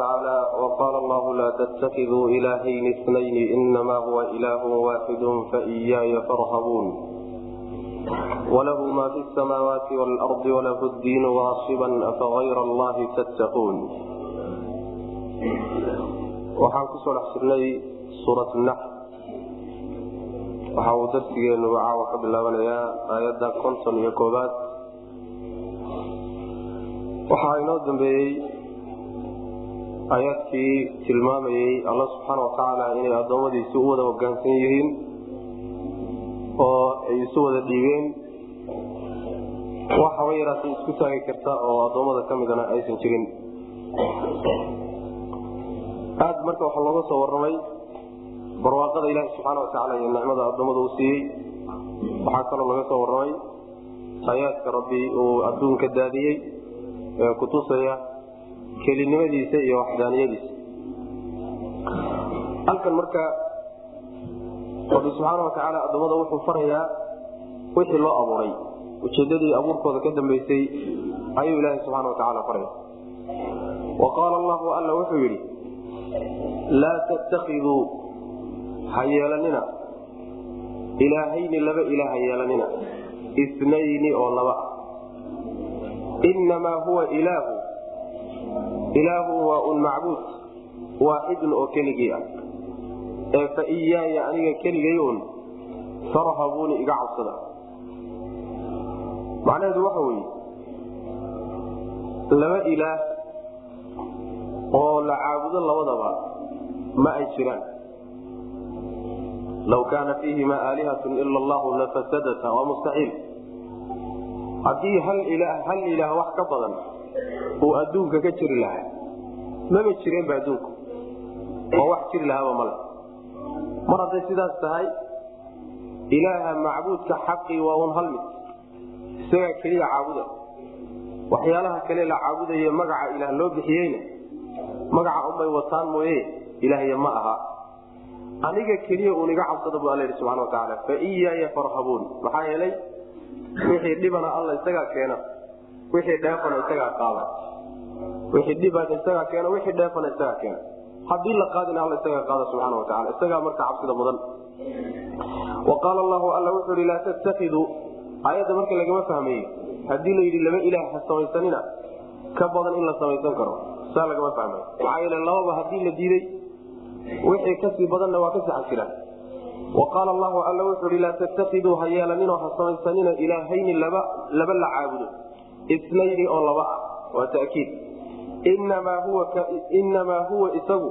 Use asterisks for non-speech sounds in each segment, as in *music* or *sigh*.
watacaala waqaala allahu laa tattakiduu ilaahayni itnayni inamaa huwa ilaahun waaxidu faiyaaya farhabuun walahu ma fi samaawaati waalardi walahu ddiinu waasiban afagayra allahi tattaquun waxaan ku soo dhex jirnay suurat nax waxa uu darsigeenu caawa ka bilaabanayaa aayadda konton iyo koobaad waxaa inoo dambeeyey aayaadkii tilmaamayey alla subxaana watacaala inay addoommadiisi u wada hogaansan yihiin oo ay isu wada dhiibeen. Wax haba yaraatay isku taagi karta oo addoommada ka midana aysan jirin. Aad marka waxaa looga soo warramay barwaaqada ilaahi subxaana watacaala iyo nicmada addoommada uu siiyey. Waxaa kaloo laga soo warramay aayaadka rabbi uu adduunka daadiyey ee kutusaya kelinimadiisa iyo waxdaaniyadiisa. Halkan marka rabbi subxaana watacaala addoommada wuxuu farayaa wixii loo abuuray. Ujeedadii abuurkooda ka dambeysay ayuu ilaahi subxaana watacaala faraya wa qaala allahu alla wuxuu yidhi laa tattakiduu ha yeelanina. Ilaahayni laba ilaah ha yeelanina. Inayni oo laba ah. Inamaa huwa ilaahu ilaahu waa un macbuud. Waaxidun oo keligii ah. Ee fa iyaaya aniga keligay un farhabuuni iga cabsada. Macnaheedu waxa weeye laba ilaah oo la caabudo labadaba ma ay jiraan. Law kaana fiihima aalihatun ila allahu lafasadata waa mustaxiil haddii hal ilaah wax ka badan uu adduunka ka jiri lahaa. Maba jireenba adduunku oo wax jiri lahaaba male mar hadday sidaas tahay ilaaha macbuudka xaqii waa un hal mid. Isagaa keliya caabuda. Waxyaalaha kale la caabudaye magaca ilaah loo bixiyeyna. Magaca unbay wataan mooye ilaahya ma aha. Aniga keliya uun iga cabsada bu alla yidhi subxana watacaala fa iyaaya farhabuun. Maxaa yeelay wixii dhibana alla isagaa keena wixii dheefana isagaa qaada wixii dhibana isagaa keena wixii dheefana isagaa keena. Haddii la qaadina alla isagaa qaada subxaana wataala isagaa marka cabsida mudan. Wa qaala allahu alla wuxuu ihi laa tattakiduu aayadda marka lagama fahmaye haddii la yidhi laba ilaah ha samaysanina ka badan in la samaysan karo. Saa lagama fahmay. Maxaa yeele lababa haddii la diiday wixii ka sii badanna waa ka saxan jiraan wa qaala allahu alla wuxuu ihi laa tattakiduu ha yeelaninoo ha samaysanina ilaahayni laba laba la caabudo isnayni oo laba ah waa takiid. Inamaa huwa isagu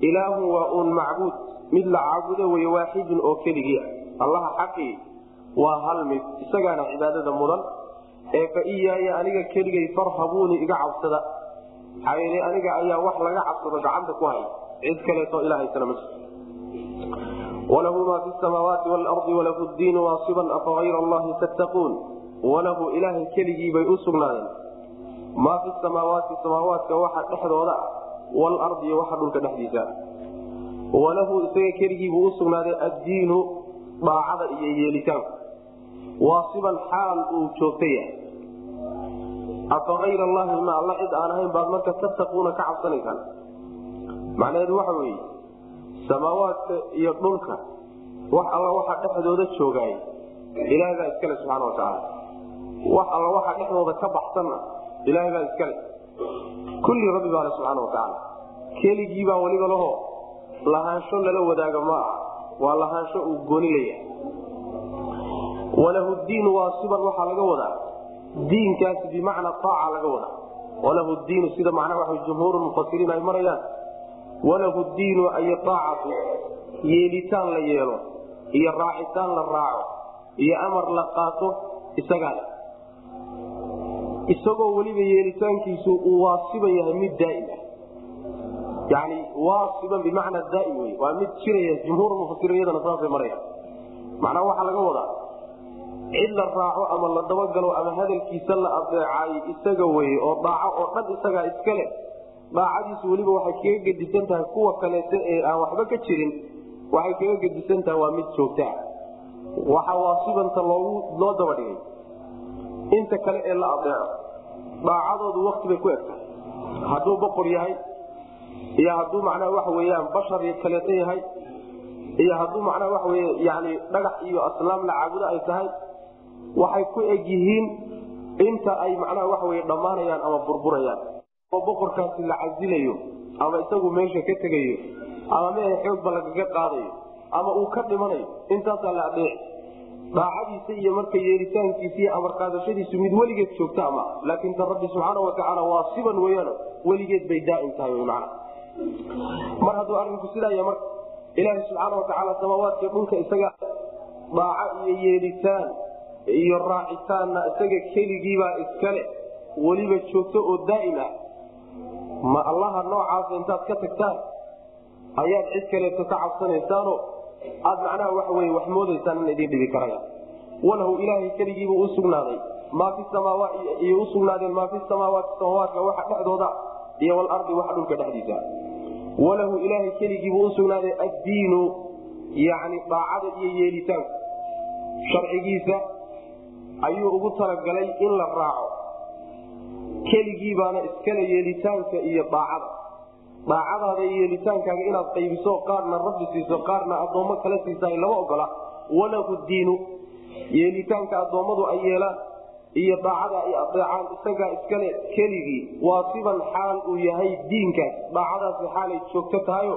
ilaahun waa uun macbuud mid la caabudo wey waaxidun oo keligii ah. Allaha xaqii waa hal mid. Isagaana cibaadada mudan ee fa iyaaya aniga keligay farhabuuni iga cabsada. Maxaa yeele aniga ayaa wax laga cabsado gacanta ku hay cid kaleeto ilahaysana ma jirto. Walahu maa fi samaawaati waalardi walahu ddiinu waasiban afagayra allahi tattaquun walahu ilaahay keligii bay u sugnaadeen maa fi samaawaati samaawaadka waxa dhexdooda ah waalardi iyo waxa dhulka dhexdiisa. walahu isaga keligiibuu u sugnaaday addiinu daacada iyo yeelitaanku waasiban xaal uu joogta yahay. afa ayr allahi ma alla cid aan ahayn baad marka tattaquuna ka cabsanaysaan. macnaheedu waxa weeye samaawaadka iyo dhulka wax alla waxa dhexdooda joogaay ilaahay baa iskale subxaana watacaala wax alla waxa dhexdooda ka baxsanna ilaahay baa iskale kulli rabbi baale subxaana watacaala keligii baa weliba laho lahaansho lala wadaaga ma aha waa lahaansho uu gooni layahay walahu diinu waasiban waxaa laga wadaa. Diinkaasi bimacna aaca laga wadaa. Walahu diinu sida macnaha waa jumhuur mufasiriin ay marayaan. Walahu diinu ay aacatu yeelitaan la yeelo iyo raacitaan la raaco iyo amar la qaato isagaa le isagoo weliba yeelitaankiisu uu waasiban mid daaim ah. Yani waasiban bimacna daaim wey waa mid jiraya jumhuur mufasiriin iyadana saasay marayaan. Macnaha waxaa laga wadaa cid la raaco ama la dabagalo ama hadalkiisa la adeecaay isaga weye oo daaco oo dhan isagaa iska leh daacadiisu weliba waxay kaga gedisan tahay kuwa kaleeta ee aan waxba ka jirin waxay kaga gedisan tahay waa mid joogtaa waxa waasibanta loogu loo daba dhigay inta kale ee la adeeco daacadoodu wakti bay ku egtahay. Hadduu boqor yahay iyo hadduu macnaha waxa weyaan bashar kaleeto yahay iyo hadduu macnaha waxa wey yani dhagax iyo aslaam la caabudo ay tahay waxay ku eg yihiin inta ay macnaha waxa wey dhammaanayaan ama burburayaan. Oo boqorkaasi la casilayo ama isagu meesha ka tegayo ama mehe xoogba lagaga qaadayo ama uu ka dhimanayo intaasaa la adeeci daacadiisa iyo marka yeelitaankiisa iyo amar mid weligeed joogta ama laakiin ta rabbi subxaana watacaala waa siban weyaan weligeed bay daaim tahay man mar hadduu arinku sidaaya marka ilaaha subxaana watacaala samaawaadka dhulka isaga daaco iyo yeelitaan iyo raacitaanna isaga keligiibaa iskale weliba joogto oo daa'im ah ma allaha noocaasa intaad ka tagtaan? Ayaad cid kaleeto ka cabsanaysaano aad macnaha waxa wey wax moodaysaan in idin dhibi karaya walahu ilaahay keligiibuu usugnaaday maa fi samaawaat iyo usugnaadeen maa fi samaawaati samaawaadka waxa dhexdooda iyo walardi waxa dhulka dhexdiisa. Walahu ilaahay keligiibuu usugnaaday addiinu yani daacada iyo yeelitaanka sharcigiisa ayuu ugu talagalay in la raaco. Keligii baana iskale yeelitaanka iyo daacada daacadaada iyo yeelitaankaaga inaad qaybiso qaarna rabbi siiso qaarna addoommo kala siisaay lama ogola. Walahu diinu. Yeelitaanka addoommadu ay yeelaan iyo daacada ay adeecaan isagaa iskale keligii waa siban xaal uu yahay diinkaas daacadaasi xaalay joogto tahayo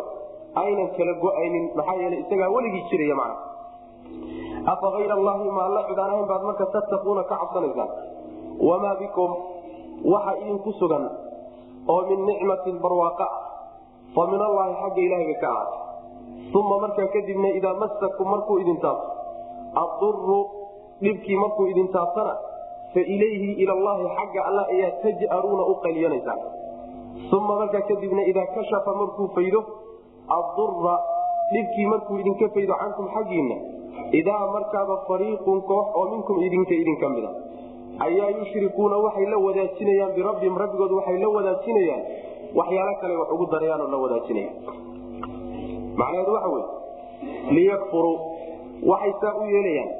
aynan kala go'aynin. Maxaa yeele isagaa weligii jiraya macna afa ayra allahi ma alla cid aan ahayn baad marka tattaquuna ka cabsanaysaan. Wamaa bikum waxa idinku sugan oo min nicmatin barwaaqa. ah fa min allaahi xagga ilaahiga ka ahaatay. Uma markaa kadibna idaa masakum markuu idin taabto. Aduru dhibkii markuu idin taabtana fa ilayhi ilallaahi xagga alla ayaa taj'aruuna u qayliyanaysaan uma markaa kadibna idaa kashafa markuu faydo adura dhibkii markuu idinka faydo cankum xaggiinna idaa markaaba fariiqun koox oo minkum idinka idinka mida. Ayaa yushrikuuna waxay la wadaajinayaan birabbihim rabbigood waxay la wadaajinayaan waxyaalo kale wax ugu darayaanoo la wadaajinaya. Macnaheedu waxa wey liyakfuruu waxay saa u yeelayaan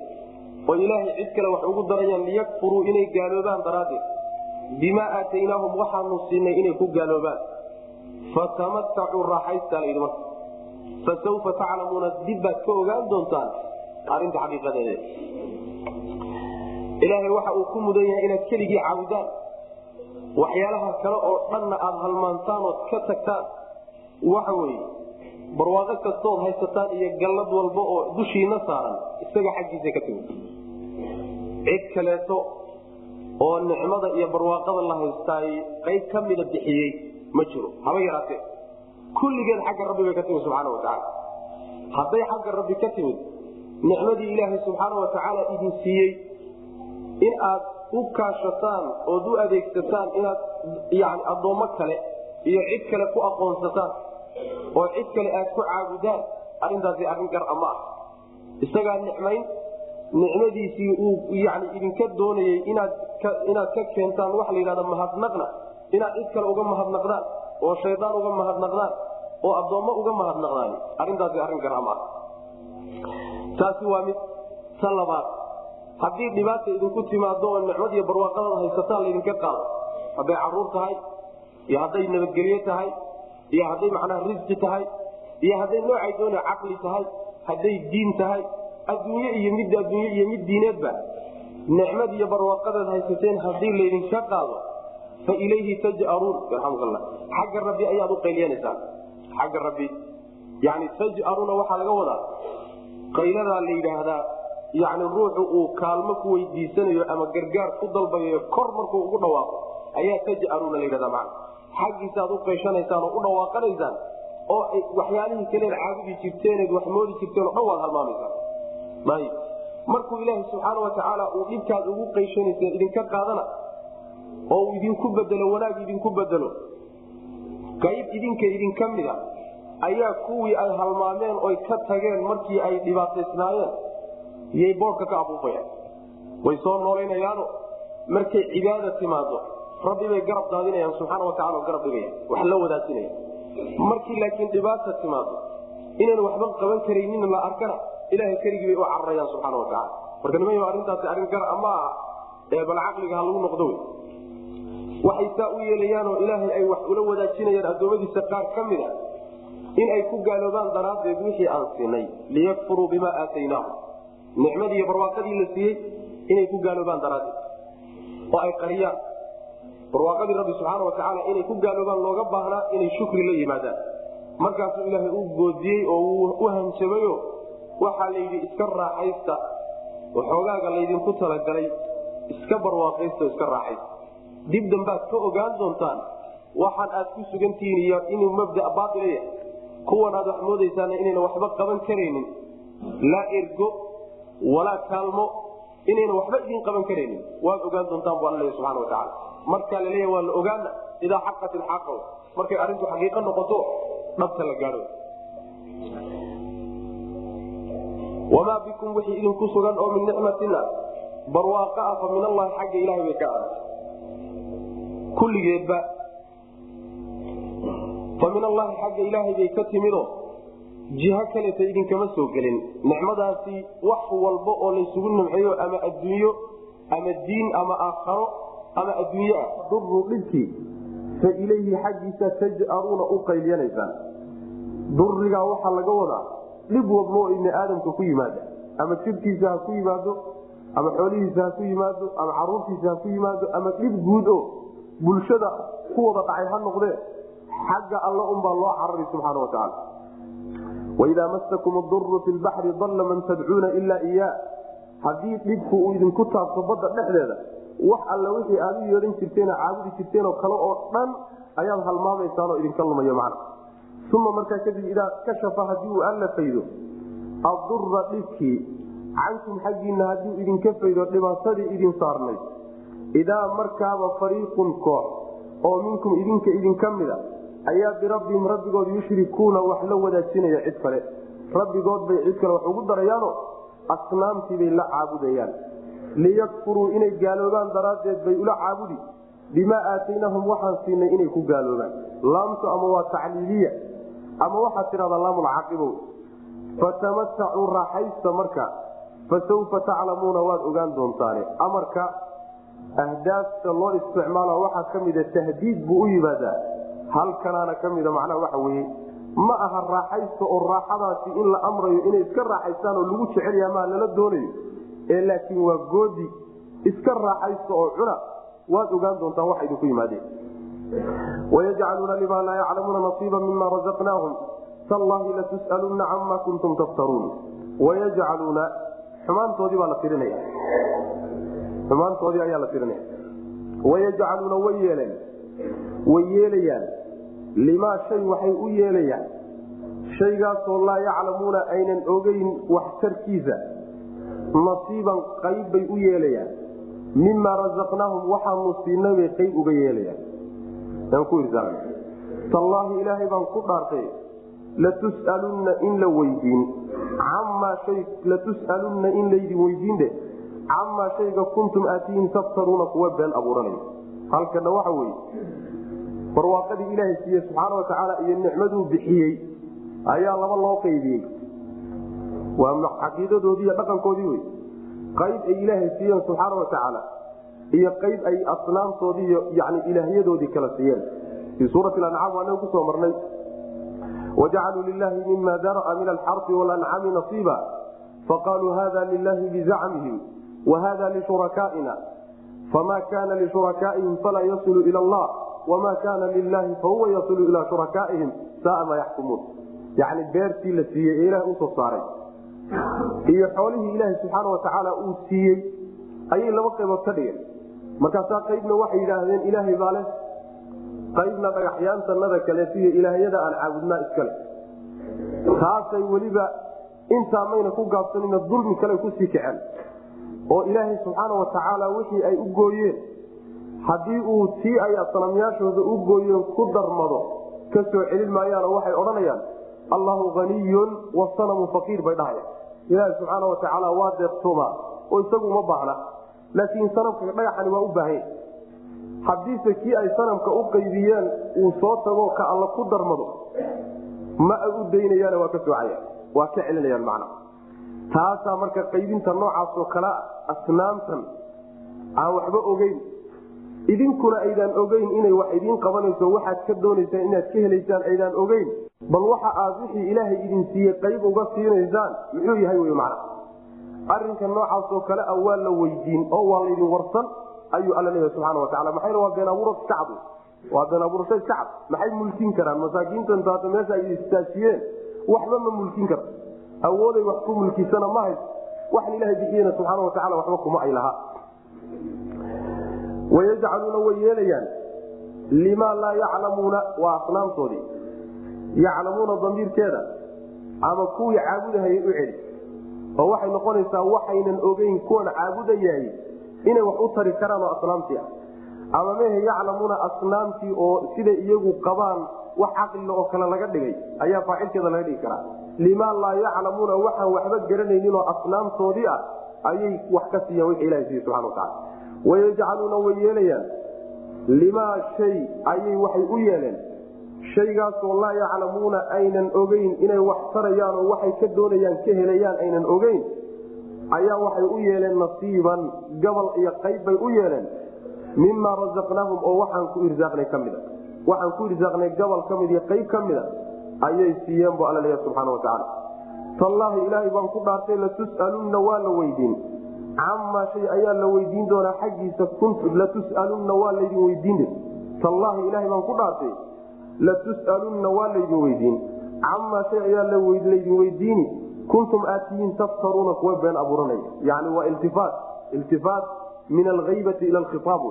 oo ilaahay cid kale wax ugu darayaan liyakfuruu inay gaaloobaan daraaddeed. Bimaa aataynaahum waxaanu siinay inay ku gaaloobaan. Fatamatacuu raaxaystaa layidhi marka. Fasawfa taclamuuna dib baad ka ogaan doontaan arinta xaqiiqadeeda ilaahay waxa uu ku mudan yahay inaad keligii caabudaan waxyaalaha kale oo dhanna aad halmaantaan ka tagtaan waxa weye barwaaqo kastood haysataan iyo gallad walba oo dushiina saaran isaga xaggiisa ka timid. Cid kaleeto oo nicmada iyo barwaaqada la haystaay qayb ka mida bixiyey ma jiro. Haba yaraatee. Kulligeed xagga rabbi bay ka timid subxaana watacaala hadday xagga rabbi ka timid nicmadii ilaahay subxaana watacaala idin siiyey in aad u kaashataan ood u adeegsataan inaad yani addoommo kale iyo cid kale ku aqoonsataan oo cid kale aad ku caabudaan arrintaasi arrin gar ama ah. Isagaa nicmayn nicmadiisii uu yani idinka doonayey inaad ka keentaan waxa la yidhahda mahadnaqna inaad cid kale uga mahadnaqdaan oo shaydaan uga mahadnaqdaan oo addoommo uga mahadnaqdaan arrintaasi arrin gar ama ah. Taasi waa mid ta labaad haddii dhibaata idinku timaado oo nicmadiiyo barwaaqadada haysataan laydinka qaado hadday carruur tahay iyo hadday nabadgelye tahay iyo hadday macnaha risqi tahay iyo hadday noocay doona caqli tahay hadday diin tahay adduunye iyo mid adduunye iyo mid diineedba nicmad iyo barwaaqadeed haysateen haddii laydinka qaado fa ilayhi taj'aruun. Yarxamukalla xagga rabbi ayaad u qayliyanaysaan xagga rabbi. Yani taj'aruuna waxaa laga wadaa qayladaa la yidhaahdaa yani ruuxu uu kaalmo ku weydiisanayo ama gargaar ku dalbayo kor markuu ugu dhawaaqo ayaa taj'aruuna la yidhahda man xaggiisaaad u qayshanaysaan oo u dhawaaqanaysaan oo waxyaalihii kaleed caabudi jirteeneed wax moodi jirteen o dhan waad halmaamaysaan ayb markuu ilaaha subxaana watacaala uu dhibkaad ugu qayshanayseen idinka qaadana oo uu idinku bedelo wanaag idinku bedelo qayb idinka idinka mida ayaa kuwii ay halmaameen oy ka tageen markii ay dhibaataysnaayeen iyay boodhka ka afuufayaan way soo noolaynayaano markay cibaada timaado rabbi bay garab daadinayaan subxaana watacala garab dhigaya. Wax la wadaajinaya markii laakiin dhibaata timaado inaan waxba qaban karaynin la arkana ilahay keligii bay u cararayaan subxaana watacala marka niman arrintaasi arrin gar ama aha ee bal caqliga ha lagu noqdo wey. Waxay saa u yeelayaanoo ilaahay ay wax ula wadaajinayaan addoommadiisa qaar ka mid a in ay ku gaaloobaan daraaddeed wixii aan siinay. Liyakfuruu bimaa aataynaahum nicmadii iyo barwaaqadii la siiyey inay ku gaaloobaan daraaddeed. Oo ay qariyaan barwaaqadii rabbi subxaana watacaala inay ku gaaloobaan looga baahnaa inay shukri la yimaadaan. Markaasuu ilaahay u goodiyey oo wuu u hanjabayo waxaa layidhi iska raaxaysta. Waxoogaaga laydinku talagalay iska barwaaqaysta oo iska raaxaysta. Dib dambaad ka ogaan doontaan waxaan aad ku sugantihiin iyo inuu mabda baailaya kuwan aad wax moodaysaana inayna waxba qaban karaynin. Laa ergo walaa kaalmo inayna waxba idin qaban karaynin. Waad ogaan doontaan bu alla leeya subxana watacaala markaa laleeya waa la ogaana idaa xaqat ilxaqa markay arrintu xaqiiqo noqoto dhabta la gaadho wamaa bikum wixii idinku sugan oo min nicmatina barwaaqa ah fa min allahi xagga ilahay bay ka ahaatay kulligeedba fa min allahi xagga ilaahay bay ka timido jiho kaleta idinkama soo gelin. Nicmadaasi wax walba oo laysugu nimceeyo ama adduunyo ama diin ama aakharo ama adduunye ah. Durru dhibkii fa ilayhi xaggiisa taj'aruuna u qayliyanaysaan. Durigaa waxaa laga wadaa dhib walboo ibni aadamka ku yimaada. Ama jidhkiisa ha ku yimaado ama xoolihiisa ha ku yimaado ama caruurtiisa ha ku yimaado ama dhib guud o bulshada ku wada dhacay ha noqdee xagga alla unbaa loo carari subxaana watacaala waidaa masakum duru fi lbaxri dalla man tadcuuna ilaa iya haddii dhibku uu idinku taabto badda dhexdeeda wax alla wixii aad u yeedhan jirteenoo caabudi jirteenoo kale oo dhan ayaad halmaamaysaanoo idinka lumayo macna. Uma markaa kadib idaa kashafa haddii uu alla faydo adura dhibkii cankum xaggiinna haddii idinka faydo dhibaatadii idin saarnayd idaa markaaba fariiqun koox oo minkum idinka idinka mida ayaa birabbihim rabbigood yushrikuuna wax la wadaajinaya cid kale. Rabbigood bay cid kale wax ugu darayaano asnaamtiibay la caabudayaan. Liyakfuruu inay gaaloobaan daraaddeed bay ula caabudi. Bimaa aataynahum waxaan siinay inay ku gaaloobaan. Laamtu ama waa tacliiliya? Ama waxaad tidhahdaa laamulcaaqibow fatamatacuu raaxaysta marka. Fasawfa taclamuuna waad ogaan doontaane. Amarka ahdaafta loo isticmaala waxaa ka mida tahdiid buu u yimaadaa halkanaana ka mida macnaha waxa weye ma aha raaxaysta oo raaxadaasi in la amrayo inay iska raaxaystaan oo lagu jecelya maa lala doonayo ee laakiin waa goodi. Iska raaxaysta oo cuna waad ogaan doontaan waxa idinku yimaadeen. Wayajcaluuna limaa laa yaclamuuna nasiiba mima razaqnaahum. Tallahi latus'alunna cama kuntum taftaruun. Wayajcaluuna xumaantoodii baa la tirinaya xumaantoodii ayaa la tirinaya wayajcaluuna way yeeleen way yeelayaan. Limaa shay waxay u yeelayaan. Shaygaasoo laa yaclamuuna aynan ogeyn waxtarkiisa nasiiban qayb bay u yeelayaan. Mimaa razaqnaahum waxaanu siinay bay qayb uga yeelayaan. Tallaahi ilaahay baan ku dhaartay. Latus'alunna in la weydiin. Latus'alunna in laydin weydiinde camaa shayga kuntum aatihin taftaruuna kuwa been abuuranay halkana waxa weye barwaaqadii ilaahay siiye subxaana watacaala iyo nicmaduu bixiyey ayaa laba loo qaybiyey. Waa caqiidadoodii iyo dhaqankoodii wey qayb ay ilaahay siiyeen subxaana watacaala iyo qayb ay asnaamtoodii yani ilaahyadoodii kala siiyeen. Fii suurati ancaam waanaga ku soo marnay. Wajacaluu lilahi mima daraa min alxarfi walancami nasiiba. Faqaaluu hada lilahi bizacmihim wahada lishurakaaina fama kana lishurakaaihim falaa yasilu ila allah wama kana lilahi fahuwa yasilu ilaa shurakaaihim saaa ma yaxkumuun yani beertii la siiyey ee ilaha u soo saaray iyo xoolihii ilaaha subxaana watacaala uu siiyey ayay laba qaybood ka dhigeen markaasaa qaybna waxay yidhaahdeen ilaahay baa leh qaybna dhagaxyaantanada kaleetiyo ilaahyada aan caabudnaa iskale taasay weliba intaa mayna ku gaabsanina dulmi kale ku sii kaceen oo ilaahay subxaana watacaala wixii ay u gooyeen haddii uu tii ay sanamyaashooda u gooyeen ku darmado ka soo celin maayaanoo waxay odhanayaan allahu haniyun wasanamu faqiir bay dhahayaan. Ilaaha subxaana watacaala waa deeqtoomaa oo isagu uma baahna. Laakiin sanamka dhagaxani waa u baahanya haddiise kii ay sanamka u qaybiyeen uu soo tago ka alla ku darmado ma ay u daynayaan waa ka soocaya waa ka celinayaan macna. Taasaa marka qaybinta noocaasoo kalea asnaamtan aan waxba ogeyn idinkuna aydaan ogeyn inay wax idiin qabanayso waxaad ka doonaysaan inaad ka helaysaan aydaan ogeyn bal waxa aad wixii ilaahay idin siiyey qayb uga siinaysaan muxuu yahay wy macna? Arrinka noocaasoo kale a waa la weydiin oo waa laydin warsan ayuu alla leeyahay subxana watacala maxayna waa been abuura cad waa been abuurasho iska cad maxay mulkin karaan? Masaakiintan meesha ay istaajiyeen. Waxba ma mulkin kara awooday wax ku mulkisana ma hayso waxan ilahay bixiyena subxaana watacala waxba kuma ay lahaa wayajcaluuna way yeelayaan limaa laa yaclamuuna waa asnaamtoodii yaclamuuna damiirkeeda ama kuwii caabudahayay u celi oo waxay noqonaysaa waxaynan ogeyn kuwan caabudayaay inay wax u tari karaan oo asnaamtii ah ama mehe yaclamuuna asnaamtii oo siday iyagu qabaan wax caqlila oo kale laga dhigay ayaa faacilkeeda laga dhigi karaa limaa laa yaclamuuna waxaan waxba garanaynin oo asnaamtoodii ah ayay wax ka siiyaan wixii ilaha siiye subxana watacala wayajcaluuna way yeelayaan. Limaa shay ayay waxay u yeeleen. Shaygaasoo laa yaclamuuna aynan ogeyn inay wax tarayaan oo waxay ka doonayaan ka helayaan aynan ogeyn ayaa waxay u yeeleen nasiiban gabal iyo qayb bay u yeeleen. Mimaa rasaqnaahum oo waxaan ku irsaaqnay ka mida waxaan ku irsaaqnay gabal ka mid iyo qayb ka mida ayay siiyeen bu alla leeya subxaana watacaala tallaahi ilaahay baan ku dhaartay latus'alunna waa la weydiin camaa shay ayaa la weydiin doonaa xaggiisa latus'alunna waa laydin weydiin. Tallaahi ilaahay baan ku dhaartay latus'alunna waa laydin weydiin. Camaa shay ayaa laydin weydiini kuntum aatiyiin taftaruuna kuwa been abuuranaya yani waa iltifaat iltifaat min alhaybati ila alkhitaab.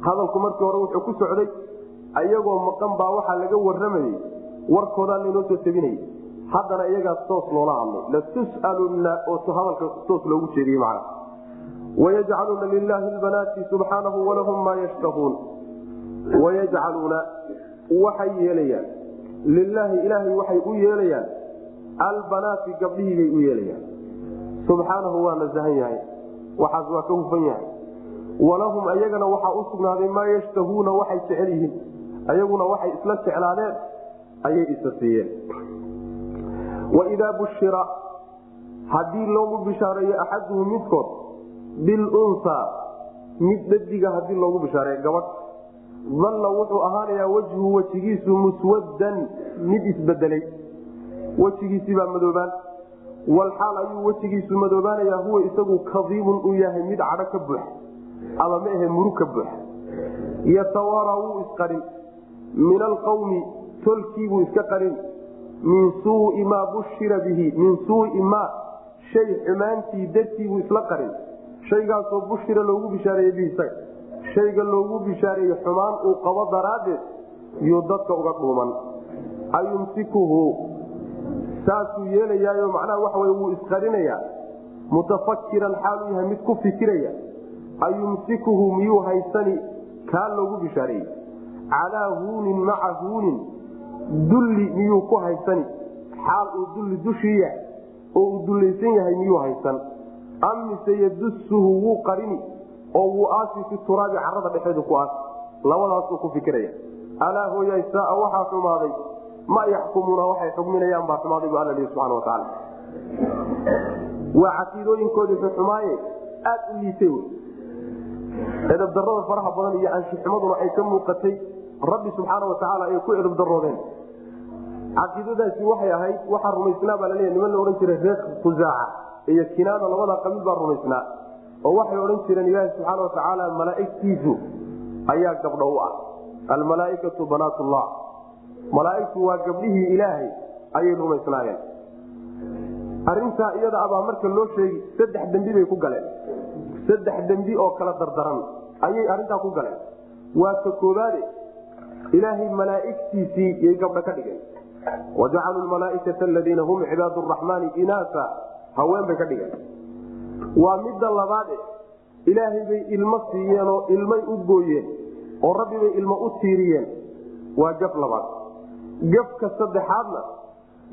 Hadalku markii hore wuxuu ku socday ayagoo maqan baa waxaa laga waramayey warkoodaa laynoo soo tabinayay haddana iyagaas toos loola hadlay latus'alunna oo hadalka toos loogu jeediyey macna wayajcaluuna lilaahi lbanaati subxaanahu walahum maa yashtahuun wayajcaluuna waxay yeelayaan. Lilaahi ilaahay waxay u yeelayaan. Albanaati gabdhihii bay u yeelayaan. Subxaanahu waa nasahan yahay. Waxaas waa ka hufan yahay. Walahum ayagana waxaa u sugnaaday maa yashtahuuna waxay jecel yihiin. Ayaguna waxay isla jeclaadeen ayay isa siiyeen waidaa bushira haddii loogu bishaareeyo axaduhum midkood bilunsaa mid dhadiga haddii loogu bishaareeyo gabadh dalla wuxuu ahaanayaa wejhu wejigiisu muswaddan mid isbedelay wejigiisibaa madoobaan. Walxaal ayuu wejigiisu madoobaanayaa huwa isagu kadiibun uu yahay mid cadho ka buux ama ma ahe murug ka buux. Yatawaara wuu isqarin min alqawmi tolkiibuu iska qarin min suui maa bushira bihi min suui maa shay xumaantii dartiibuu isla qarin. Shaygaasoo bushira loogu bishaareeye bihi isaga shayga loogu bishaareeye xumaan uu qabo daraaddeed yuu dadka uga dhuuman. Ayumsikuhu saasuu yeelayaayo macnaha waxa wey wuu isqarinayaa. Mutafakiran xaaluu yahay mid ku fikiraya. Ayumsikuhu miyuu haysani kaa loogu bishaareeyey. Calaa huunin maca huunin dulli miyuu ku haysani? Xaal uu dulli dushii yahay oo uu dullaysan yahay miyuu haysan? Am mise yadusuhu wuu qarini oo wuu aasi fi turaabi carada dhexeedu ku aasi? Labadaasuu ku fikiraya. Alaa hooyay saaa waxaa xumaaday ma yaxkumuuna waxay xukminayaan baa xumaaday bu alla lihi subxana watacaala waa caqiidooyinkoodii xuxumaaye aad u liitay wy edabdarada faraha badan iyo anshuxumaduna ay ka muuqatay rabbi subxaana watacaala ay ku edabdaroodeen caqiidadaasi waxay ahayd waxaa rumaysnaa baa laleeya niman la odhan jiray reer khusaaca iyo kinaana labada qabiil baa rumaysnaa oo waxay odhan jireen ilaahi subxaana watacaala malaaigtiisu ayaa gabdho u ah almalaaikatu banaatullah. Malaaigtu waa gabdhihii ilaahay ayay rumaysnaayeen. Arintaa iyada abaa marka loo sheegi saddex dembi bay ku galeen. Saddex dembi oo kala dardaran ayay arintaa ku galeen. Waa ka koobaade ilaahay malaaigtiisii yay gabdho ka dhigeen wajacaluu malaaikata aladiina hum cibaad raxmaani inaasa haween bay ka dhigeen waa midda labaade ilaahay bay ilmo siiyeen oo ilmay u gooyeen oo rabbi bay ilmo u tiiriyeen waa gaf labaad gafka saddexaadna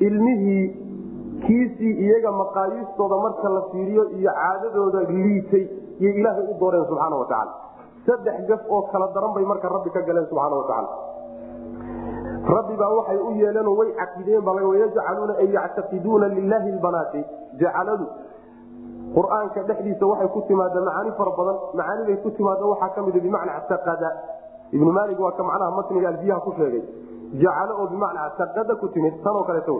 ilmihii kiisii iyaga maqaayiistooda marka la fiiriyo iyo caadadooda liitay yay ilaahay u dooreen subxaana watacaala saddex gaf oo kala daran bay marka rabbi ka galeen subxaana watacaala rabbi baa waxay u yeeleenoo way caqideen baa yajcaluuna ay yactaqiduuna lilaahi lbanaati jacaladu qur'aanka dhexdiisa waxay ku timaada macaani fara badan. Macaaniday ku timaada waxaa ka mida bimacnaa taqada ibnu maalik waa ka macnaha matniga albiyaha ku sheegay. Jacalo oo bimacnaa taqada ku timid tanoo kaleeto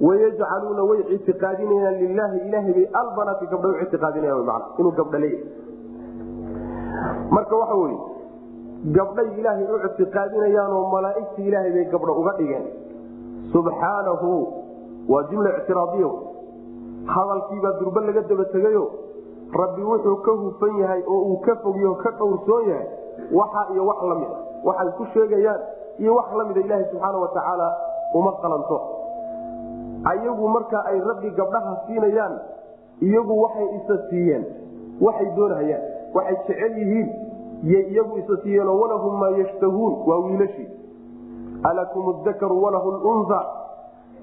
wayajcaluuna way ictiqaadinayaan lilaahi ilaahay bay albanaati gabdha u ictiqaadinayan man inuu gabdha leeyahay. Marka waxa weye gabdhay ilaahay u ictiqaadinayaanoo malaaigta ilaahay bay gabdha uga dhigeen. Subxaanahu waa jumla ictiraadiyo. Hadalkiibaa durbe laga daba tegayo. Rabbi wuxuu ka hufan yahay oo uu ka fogyo ka dhowrsoon yahay waxa iyo wax lamida waxay ku sheegayaan iyo wax lamida ilaaha subxaana watacaala uma qalanto. Ayagu marka ay rabbi gabdhaha siinayaan iyagu waxay isa siiyeen waxay doonahayaan waxay jecel yihiin yay iyagu isa siiyeenoo walahum maa yashtahuun waa wiilashii alakum dakaru walahu lunha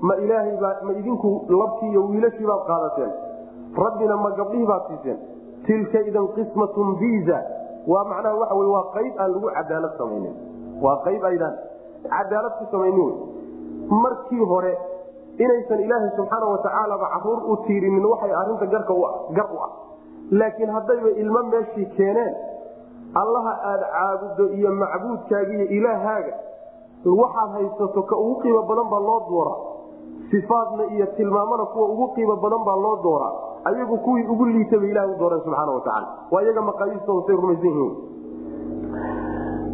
ma ilaahaybaa ma idinku labkii iyo wiilashii baad qaadateen. Rabbina ma gabdhihii baad siiseen. Tilka idan qismatun biza waa macnaha waxa wey waa qayb aan lagu cadaalad samaynin. Waa qayb aydaan cadaalad ku samaynin markii hore inaysan ilaahay subxaana watacaalaba carruur u tiirinin waxay arinta garka gar u ah. Laakiin haddayba ilmo meeshii keeneen allaha aada caabuddo iyo macbuudkaaga iyo ilaahaaga waxaad haysato ka ugu qiimo badan baa loo dooraa. Sifaadna iyo tilmaamana kuwa ugu qiimo badan baa loo dooraa. Ayagu kuwii ugu liita bay ilaha u dooreen subxaana watacaala waa iyaga maqaayiistooda say rumaysan yihiin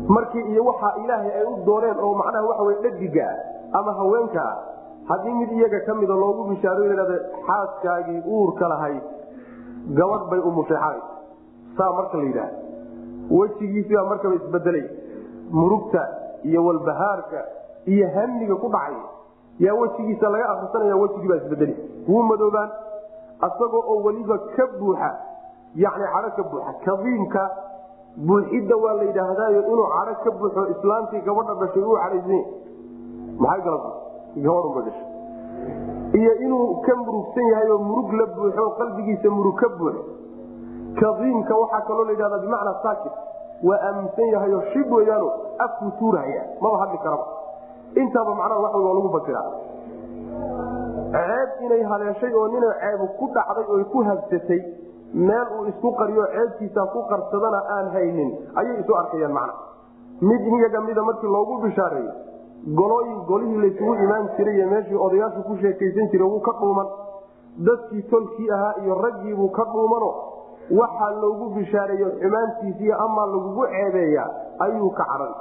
markii iyo waxaa ilaahay ay u dooreen oo macnaha waxa wey dhadigaa ama haweenkaa haddii mid iyaga ka mida loogu bishaaro yidhahda xaaskaagii uurka lahayd gabadh bay umushay xalay saa marka la yidhaah wejigiisibaa markaba isbedelay. Murugta iyo walbahaarka iyo hamiga ku dhacay yaa wejigiisa laga akrisanaya wejigiibaa isbedeli wuu madoobaan asagoo oo weliba ka buuxa yani cadho ka buuxa kadiimka buuxidda waa la yidhaahdaayo inuu cadho ka buuxo islaantii gabadha dhashay uu cadhaysany maxay galata gabadhunba dhashay. Iyo inuu ka murugsan yahay oo murug la buuxo qalbigiisa murug ka buuxo kadiimka waxaa kaloo la yidhahdaa bimacnaa saakit waa aaminsan yahayo shib weyaano afkuu tuurahaya maba hadli karaba. Intaaba macnaha wax waa lagu fasiraa ceeb inay haleeshay oo nina ceebu ku dhacday oy ku habsatay meel uu isku qariyo ceebkiisa ku qarsadana aan haynin. Ayay isu arkayaan macna mid iyaga mida markii loogu bishaareeyo golooyin golihii laysugu imaan jiray iyo meeshii odayaashu ku sheekaysan jiray wuu ka dhuuman. Dadkii tolkii ahaa iyo raggiibuu ka dhuumano waxaa loogu bishaareeyo xumaantiisiiyo amaa lagugu ceebeeyaa ayuu ka cadhan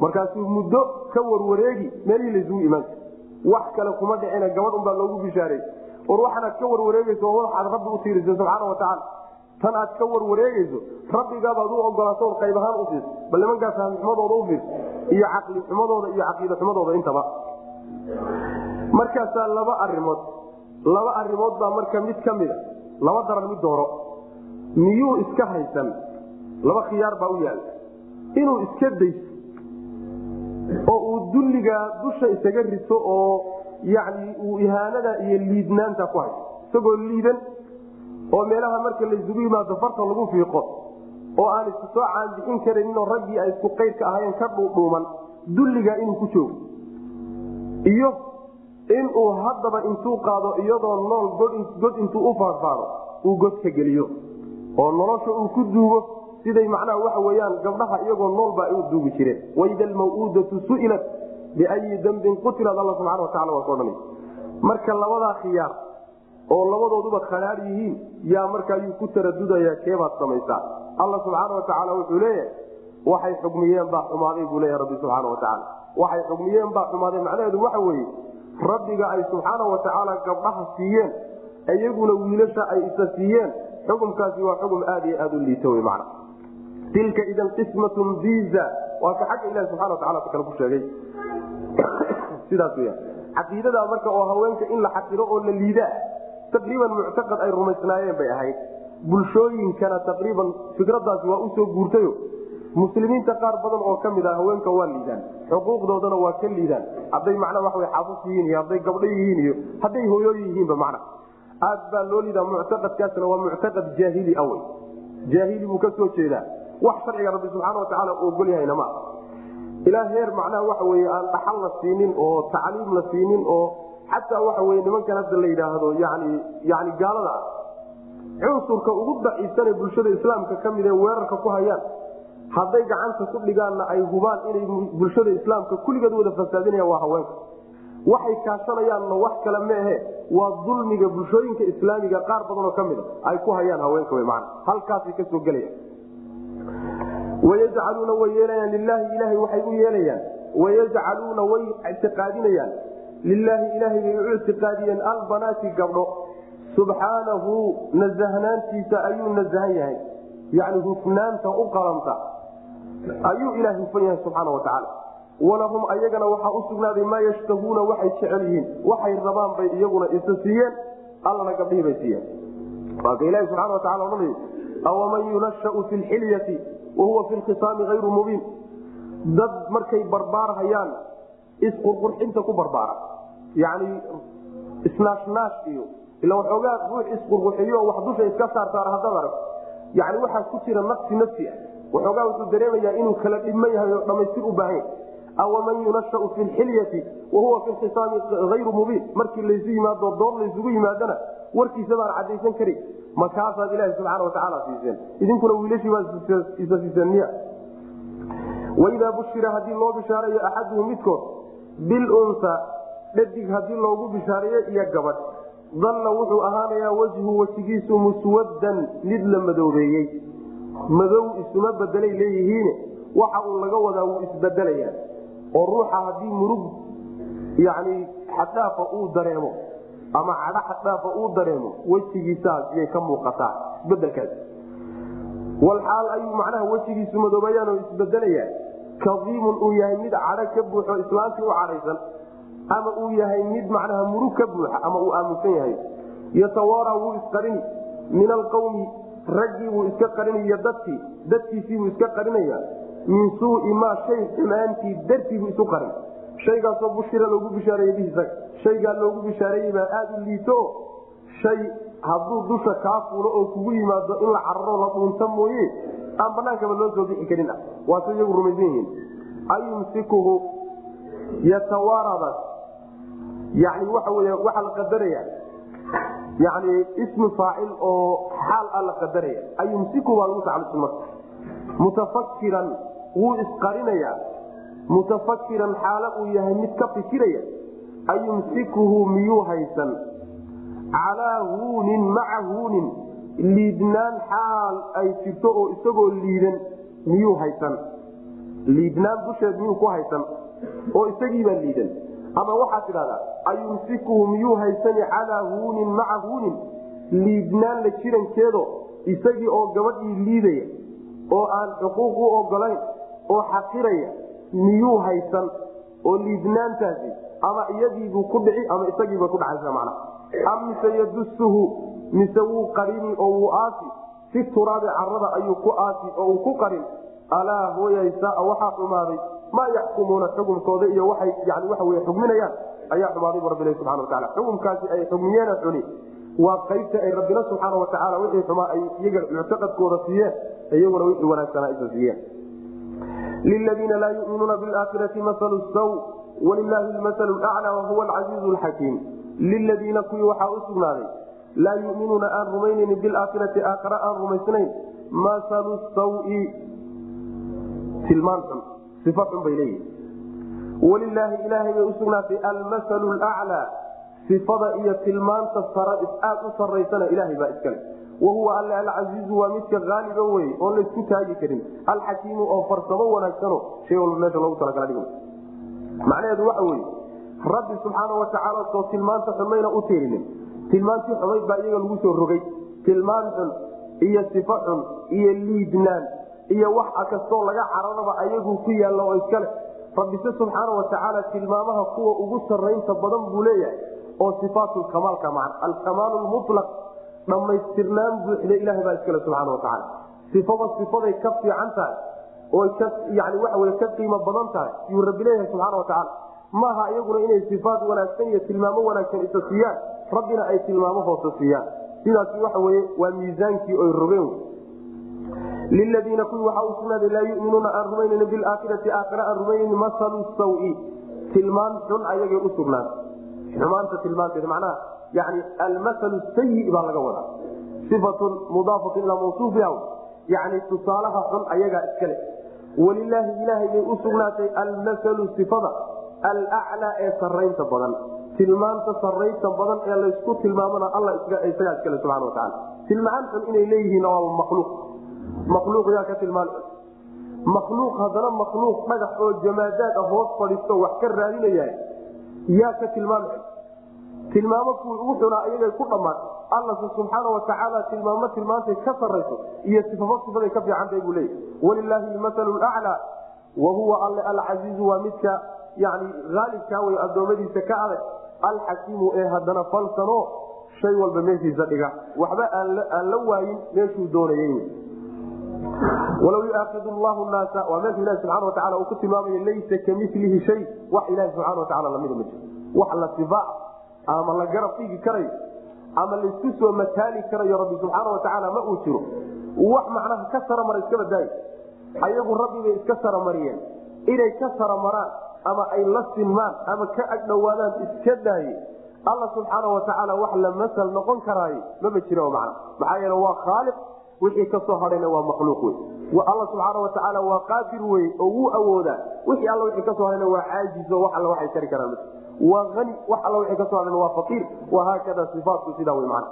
markaasuu muddo ka warwareegi meelihii laysugu imaan jiray wax kale kuma dhicina gabadh unbaa loogu bishaareey. War waxaanaad ka warwareegeyso waxaad rabbi u tiirisa subxaana watacaala tan aad ka warwareegeyso rabbigaabaad u ogolaato qayb ahaan u bal nimankaa fahmi xumadooda u fiirso iyo caqli xumadooda iyo caqiida xumadooda intaba. Markaasaa laba arimood. Laba arimood baa marka mid ka mida laba daran mid dooro miyuu iska haysan? Laba khiyaar baa u yaalla inuu iska dayso oo uu dulligaa dusha isaga rito oo yani uu ihaanada iyo liidnaanta ku hayo isagoo liidan oo meelaha marka laysugu yimaado farta lagu fiiqo oo aan isku soo caanbixin karaninoo raggii ay isku qaydka ahaayeen ka dhuudhuuman dulligaa inuu ku joogo. Iyo inuu haddaba intuu qaado iyadoo nool god intuu u faadfaado uu godka geliyo oo nolosha uu ku duugo siday macnaha waxa weyaan gabdhaha iyagoo noolba ay u duugi jireen. Waida almawuudatu su'ilat biayi dambin qutilat alla subxana watacala waa kodhan marka labadaa khiyaar oo labadooduba khadhaar yihiin yaa marka ku taradudaya keebaad samaysaa? Alla subxaana watacaala wuxuu leeyahay waxay xugmiyeen baa xumaaday buu leeya rabbi subxaana watacaala waxay xugmiyeen baa xumaaday macnaheedu waxa weeye rabbiga ay subxaana watacaala gabdhaha siiyeen iyaguna wiilasha ay isa siiyeen xukumkaasi waa xukum aad iyo aad u liito w man tilka idan qismatun biza waa ka xagga ilahi subxana watacala kale ku sheegay. *coughs* Sidaas wya caqiidada marka oo haweenka in la xaqiro oo la liidaa taqriiban muctaqad ay rumaysnaayeen bay ahayd. Bulshooyinkana taqriiban fikradaasi waa u soo guurtayo. Muslimiinta qaar badan oo ka mid ah haweenka waa liidaan. Xuquuqdoodana waa ka liidaan. Hadday macnaa waa xaafus yihiin iyo hadday gabdho yihiin iyo hadday hooyooyin yihiinba macna aad baa loo liidaa muctaqadkaasna waa muctaqad jaahili awey jaahili buu ka soo jeedaa. Wax sharciga rabbi subxaana watacaala u ogol yahayna ma ilaa heer macnaha waxa weye aan dhaxal la siinin oo tacliim la siinin oo xataa waxa weye nimankan hadda la yidhaahdo yani yani gaalada ah cunsurka ugu daciifsane bulshada islaamka ka mid ee weerarka ku hayaan hadday gacanta ku dhigaanna ay hubaan inay bulshada islaamka kulligeed wada fasaadinayaan waa haweenka waxay kaashanayaanna wax kale maahe waa dulmiga bulshooyinka islaamiga qaar badanoo ka mida ay ku hayaan haweenka w man halkaasay ka soo gelayaan. Wayajcaluuna way yeelayaan. Lilaahi ilahay waxay u yeelayaan. Wayajcaluuna way ictiqaadinayaan. Lilaahi ilaahay bay u ictiqaadiyeen albanaati gabdho. Subxaanahu nasahnaantiisa ayuu nasahan yahay. Yani hufnaanta u qalanta ayuu ilaah hufan yahay subxaana watacaala walahum ayagana waxaa u sugnaaday maa yashtahuuna waxay jecel yihiin. Waxay rabaan bay iyaguna isa siiyeen allana gabdhihii bay siiyeen. Waaka ilahi subxana watacala odhanay awaman yunashau fi lxilyati wahuwa fi lkhisaami hayru mubiin? Dad markay barbaarhayaan isqurqurxinta ku barbaara. Yani isnaashnaash iyo ila waxoogaa ruux isqurqurxiyo wax dusha iska saarsaara haddaad arag yani waxaa ku jira nafsi nafsi ah. Waxoogaa wuxuu dareemayaa inuu kala dhibman yahay oo dhamaystir u baahan yahay awaman yunashau fi lxilyati wahuwa fi lkhisaami hayru mubiin markii laysu yimaado dood laysugu yimaadana warkiisa baan cadaysan karin markaasaad ilaahi subxaana watacaala siiseen idinkuna wiilashii baa isa siiseen miya waidaa bushira haddii loo bishaareeyo axaduhu midkood bilunsa dhadig haddii loogu bishaareeyo iyo gabadh dalla wuxuu ahaanayaa wejhu wejigiisu muswaddan mid la madoobeeyey madow isuma bedelay leeyihiine waxa uu laga wadaa wuu isbedelayaa oo ruuxa haddii murug yani xaddhaafa uu dareemo ama cadho xaddhaafa uu dareemo wejigiisaas yay ka muuqataa isbedelkaas walxaal ayuu macnaha wejigiisu madoobayaan oo isbedelayaa kadiimun uu yahay mid cadho ka buuxo islaantii u cadhaysan ama uu yahay mid macnaha murug ka buuxa ama uu aaminsan yahay. Yatawaara wuu isqarini min alqawmi raggii buu iska qarinaya dadkii dadkiisiibuu iska qarinaya min suui maa shay xumaantii dartiibuu isu qarin shaygaasoo bushira loogu bishaareeye bihiisa shaygaa loogu bishaareeyey baa aada u liito. Shay hadduu dusha kaa fuulo oo kugu yimaado in la cararo la dhuunta mooye aan banaankaba loo soo bixi karin ah. Waase iyagu rumaysan yihiin. Ayumsikuhu yatawaaradaas yani waxa wey waxaa la qadaraya yani ismi faacil oo xaal a la qadaraya ayumsiku baa lagu tacalujin marka. Mutafakiran wuu isqarinayaa. Mutafakiran xaalo uu yahay mid ka fikiraya ayumsikuhu miyuu haysan? Calaa huunin maca huunin liidnaan xaal ay jirto oo isagoo liidan miyuu haysan? Liidnaan dusheed miyuu ku haysan oo isagiibaa liidan? Ama waxaad tidhahdaa ayumsikuhu miyuu haysani calaa huunin maca huunin liidnaan la jirankeedo isagii oo gabadhii liidaya oo aan xuquuq u ogolayn oo xaqiraya miyuu haysan oo liidnaantaasi ama iyadiibuu ku dhici ama isagiiba ku dhacaysa macna am mise yadusuhu mise wuu qarini oo wuu aasi? Fi turaabi carada ayuu ku aasi oo uu ku qarin? Alaa hooyaysaa waxaa xumaaday maa yaxkumuuna xukumkooda iyo waay yani waxa wey xugminayaan? Ayaa xumaaday bu rabbi subana wataala xukumkaasi ay xugmiyeena xuni waa qaybta ay rabbina subxaana watacaala wixii xumaa ay iyaga muctaqadkooda siiyeen iyaguna wixii wanaagsanaa isa siiyeen liladiina laa yuminuuna biaakhirati masalu saw walilaahi lmasalu laclaa wahuwa alcasiizu lxakiim liladiina kuwii waxaa u sugnaaday laa yuminuuna aan rumaynaynin bilaakhirati aakhara aan rumaysnayn masalu sawi tilmaan xun xun bay leeyihiin walilaahi ilaahay bay usugnaatay almasalu laclaa sifada iyo tilmaanta aad u saraysana ilaahay baa iskale wahuwa alle alcasiizu waa midka aaliba wey oon laysku taagi karin alxakiimu oo farsamo wanaagsano shay walba meesha loogu talagala dhig macnaheedu waxa weye rabbi subxaana watacaala soo tilmaanta xun u tiirinin tilmaantii xumayd baa iyaga lagu soo rogay tilmaan xun iyo sifo xun iyo liidnaan iyo wax kastoo laga cararaba ayagu ku yaalla oo iskale rabbise subxaana watacaala tilmaamaha kuwa ugu saraynta badan buu leeyahay oo ifaatkamaalka man alkamaal mulaq dhammaystirnaan buuxda ilahay baa iskale subxaana watacaala sifaba sifaday ka fiican tahay waxa wey ka qiimo badan tahay yuu rabbi leeyahay subxaana watacaala maaha iyaguna inay sifaat wanaagsan iyo tilmaamo wanaagsan isa siiyaan rabbina ay tilmaamo hoose siiyaan. Sidaasi waxa weye waa miisaankii oy rogeen liladiina kuwii waxaa u laa yuminuuna aan rumaynan bilaakhirati aakhira aan rumaynan masalu sawi. Tilmaan xun ayagay u sugnaatay. Xumaanta tilmaanteeda macnaha yani almasalu sayi baa laga wadaa ifatun mudaafatun ilaa mawsuufiha yani tusaalaha xun ayagaa iskale walilaahi ilaahay bay u sugnaatay almasalu sifada alaclaa ee saraynta badan tilmaanta sarraynta badan ee laysku tilmaamana alla isagaa iskale subana wataala tilmaan xun inay leeyihiin waa makhluuq makhluuq yaa ka tilmaan makhluuq haddana makhluuq dhagax oo jamaadaad ah hoos fadhiisto wax ka raadinaya yaa ka tilmaam tilmaamo kuwii ugu xunaa iyagay ku dhammaatay allase subxaana watacaala tilmaamo tilmaantay ka sarayso iyo sifafo sifaday ka fiicantahay buu leeyahy walilaahi almasalu laclaa wa huwa alle alcasiizu waa midka yani aalibkaa wey addoommadiisa ka adag. Alxakiimu ee haddana falsano shay walba meeshiisa dhiga. Waxba aan la waayin meeshuu doonayay. Walaw yuaaid llahu naasa waa meesha ilahi subana wataala uu ku tilmaamaya laysa kamilihi shay wax ilahi subxana wataala lamida ma jiro. Wax la sifa ama la garab dhigi karayo ama laysku soo mataali karayo rabbi subxaana watacaala ma uu jiro. Wax macnaha ka saramara iska badaayo ayagu rabbi bay iska saramariyeen inay ka saramaraan ama ay la sinmaan ama ka agdhowaadaan iska daaye. Alla subxaana watacaala wax la masal noqon karaayo maba jiro mana maxaa yeele waa khaaliq wixii ka soo hadhayna waa makhluuq wey alla subxaana watacaala waa qaadir wey oo wuu awoodaa. Wixii alla wixii ka soo hadhayna waa caajizo wax alla waxay tari karaan waa ani wax alla wixii ka soo hadhayna waa faqiir wahaakada sifaatku sidaa wey mana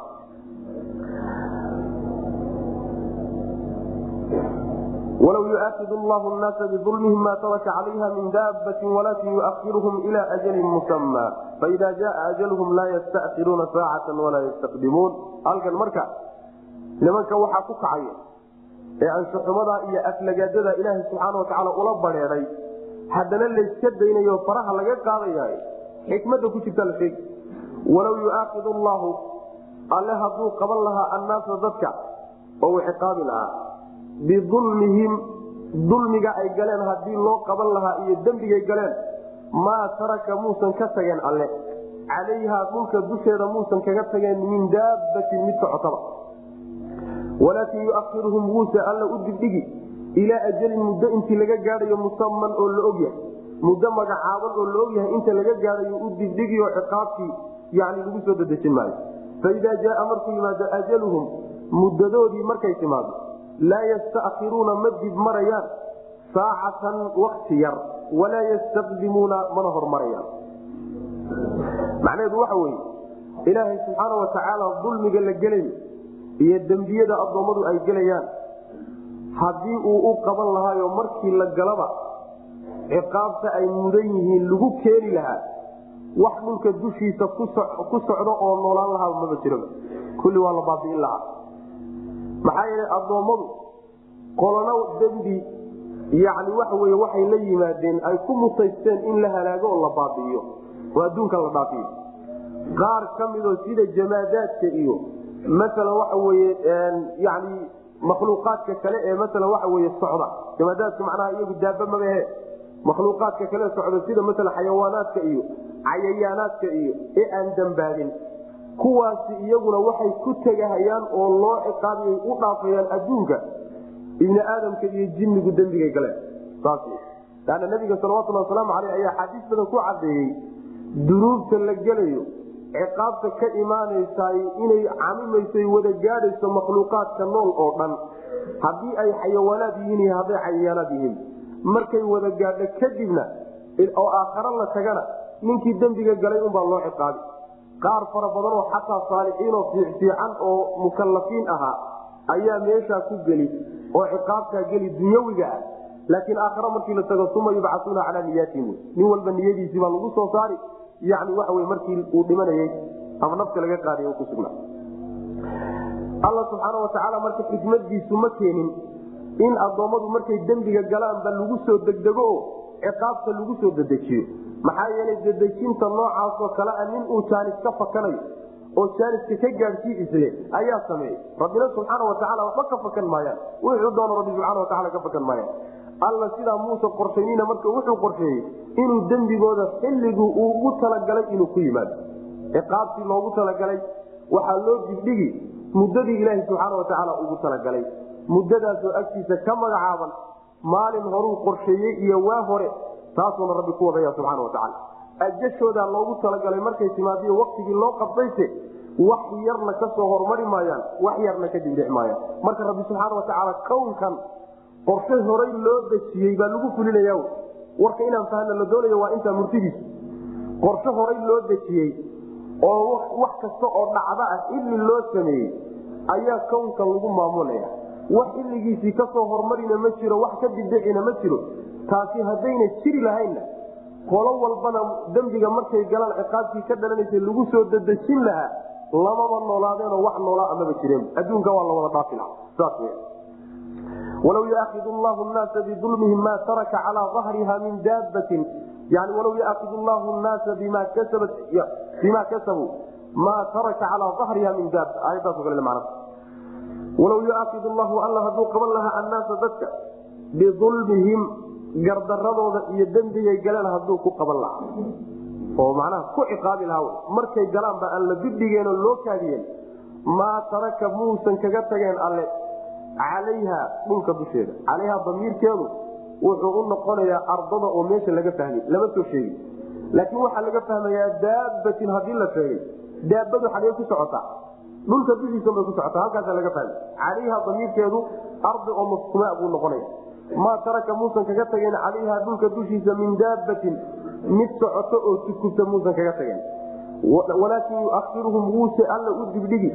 walaw yuaaid llahu naasa biulmihim ma taraka calayha min daabati walakin yuahiruhum ila ajalin musama faida jaa ajalhum laa yastakiruuna saacata walaa yastaqdimuun halkan marka nimanka waxaa ku kacaya ee anshaxumadaa iyo aflagaadada ilaaha subxaana watacaala ula bareeday haddana layska daynayo faraha laga qaadayaay xikmada ku jirta la sheegi. Walaw yuaaid llahu alle hadduu qaban lahaa annaasa dadka oo ciqaabi lahaa. Biulmihim dulmiga ay galeen haddii loo qaban lahaa iyo dembigay galeen maa taraka muusan ka tageen alle. Calayhaa dhulka dusheeda muusan kaga tageen min daabatin mid socotaba. Walaakin yuahiruhum wuuse alla u dibdhigi ilaa ajalin muddo intii laga gaadhayo musaman oo la ogyahay muddo magacaaban oo la ogyahay inta laga gaadhayo u dibdhigi oo ciqaabtii yani lagu soo dadejin maayo. Faidaa jaaa markuu yimaado ajaluhum muddadoodii markay timaado laa yastairuuna ma dib marayaan saacatan wakti yar walaa yastaqdimuuna mana hormarayaan macnaheedu waxa weye ilaahay subxaana watacaala dulmiga la gelayo iyo dembiyada addoommadu ay gelayaan haddii uu u qaban lahaayo markii la galaba ciqaabta ay mudan yihiin lagu keeni lahaa wax dhulka dushiisa ku socdo oo noolaan lahaa maba jiroba kulli waa la baabi'in lahaa. Maxaa yeele addoommadu qolano dembi yani waxa wey waxay la yimaadeen ay ku mutaysteen in la halaago oo la baabi'iyo. Oo adduunka la dhaafiyo. Qaar ka midoo sida jamaadaadka iyo masalan waxa weye yani makhluuqaadka kale ee masalan waxa weye socda. Jamaadaadka macnaha iyagu daaba mabahe makhluuqaadka kale socda sida masalan xayawaanaadka iyo cayayaanaadka iyo ee aan dambaabin kuwaasi iyaguna waxay ku tegahayaan oo loo ciqaabiy u dhaafayaan adduunka ibni aadamka iyo jinnigu dembigay galeen saas laanna nabiga salawatulhi wasalaamu aleyh ayaa xaadiis badan ku cadeeyey dunuubta la gelayo ciqaabta ka imaanaysaay inay camimaysay wada gaadhayso makhluuqaadka nool oo dhan. Haddii ay xayawaanaad yihiin iyo hadday cayayaanaad yihiin markay wada gaadho kadibna oo aakharo la tagana ninkii dembiga galay unbaa loo ciqaabi. Qaar fara badan oo xataa saalixiinoo fiicfiican oo mukalafiin ahaa ayaa meeshaa ku geli oo ciqaabtaa geli dunyawiga ah. Laakiin aakhare markii la tago uma yubcasuuna calaa niyaatihim nin walba niyadiisii baa lagu soo saari. Yani waxa wey markii uu dhimanayay ama nafta laga qaaday ku sugnaa. Alla subxaana watacaala marka xikmadiisu ma keenin in addoommadu markay dembiga galaanba lagu soo degdego oo ciqaabta lagu soo dedejiyo. Maxaa yeelay dedejinta noocaasoo kale a nin uu jaanis ka fakanayo oo jaaniska ka gaadhsii isle ayaa sameeyey. Rabbina subxaana watacaala waxba ka fakan maayaan. Wuxuu doono rabbi subxana wataala ka fakan maayaan. Alla sidaa muuse qorshaynina marka wuxuu qorsheeyey inuu dembigooda xilligii uu ugu talagalay inuu ku yimaado. Ciqaabtii loogu talagalay waxaa loo dibdhigi muddadii ilaahi subxaana watacaala ugu talagalay muddadaasoo agtiisa ka magacaaban maalin horuu qorsheeyey iyo waa hore taasuuna rabbi ku wadaya subxaana watacaala ajashoodaa loogu talagalay markay timaadiyo waktigii loo qabdayse wax yarna ka soo hormari maayaan wax yarna ka dibdhici maayaan. Marka rabbi subxaana watacaala kownkan qorshe horay loo dejiyey baa lagu fulinaya warka inaan fahna la doonaya waa intaa murtidiisu qorshe horay loo dejiyey oo wax kasta oo dhacdo ah ili loo sameeyey ayaa kownkan lagu maamulaya wax xilligiisii ka soo hormarina ma jiro wax ka dibdhicina ma jiro. Taasi haddayna jiri lahaynna qolo walbana dembiga markay galaan ciqaabtii ka dhalanaysa lagu soo dadejin lahaa lamaba noolaadeenoo wax noolaa amaba jireen. Adduunka waa la dhaafi laha saas w walaw yuaakidu llahu naasa bidulmihim ma taraka calaa ahriha min daabatin yani walaw yuaakidu llahu naasa bima kasabuu maa taraka calaa ahriha min daaba aayadaaso kale man walaw yuaakidu llahu alla hadduu qaban lahaa annaasa dadka bidulmihim gardaradooda iyo dembigay galeen hadduu ku qaban lahaa. Oo macnaha ku ciqaabi lahaa markay galaanba aan la dibdhigeenoo loo kaadiyeen. Maa taraka muusan kaga tageen alle calayha dhulka dusheeda. Calayha damiirkeedu wuxuu u noqonayaa ardada oo meesha laga fahmay lama soo sheegi laakiin waxaa laga fahmayaa daabatin haddii la sheegay. Daabadu xagee ku socotaa dhulka dushiisa bay ku socotaa halkaasa laga fahmay calayha damiirkeedu ardi oo mafkumaa buu noqonaya. Maa taraka muusan kaga tageen calayha dhulka dushiisa min daabatin mid socoto oo tukubta muusan kaga tageen walaakin yuahiruhum wuuse alla u dibdhigi.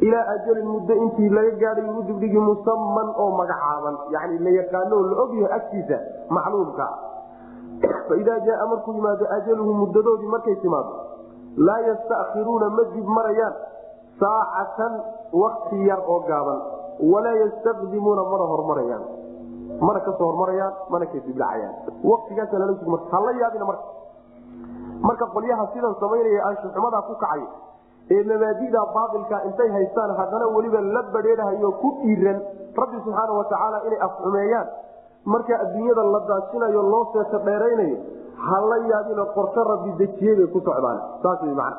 Ilaa ajalin muddo intii laga gaadhay u dibdhigi musaman oo magacaaban. Yani la yaqaano la ogyahay agtiisa macluumka. Faidaa jaaa markuu yimaado ajaluhu muddadoodii markay timaado laa yastairuuna ma dib marayaan saacatan wakti yar oo gaaban. Walaa yastaqdimuuna mana hormarayaan. Mana ka soo hormarayaan mana ka dibdhacayaan watigaasa lala hala yaabina marka. Marka qolyaha sidan samaynaya anshuxumadaa ku kacay ee mabaadida baailka intay haystaan haddana weliba la badheedhayo ku dhiiran rabbi subxaana watacaala inay afxumeeyaan marka adduunyada la daajinayo loo seeto dheeraynayo hala yaabina qorsho rabbi dejiyey bay ku socdaan saas wy man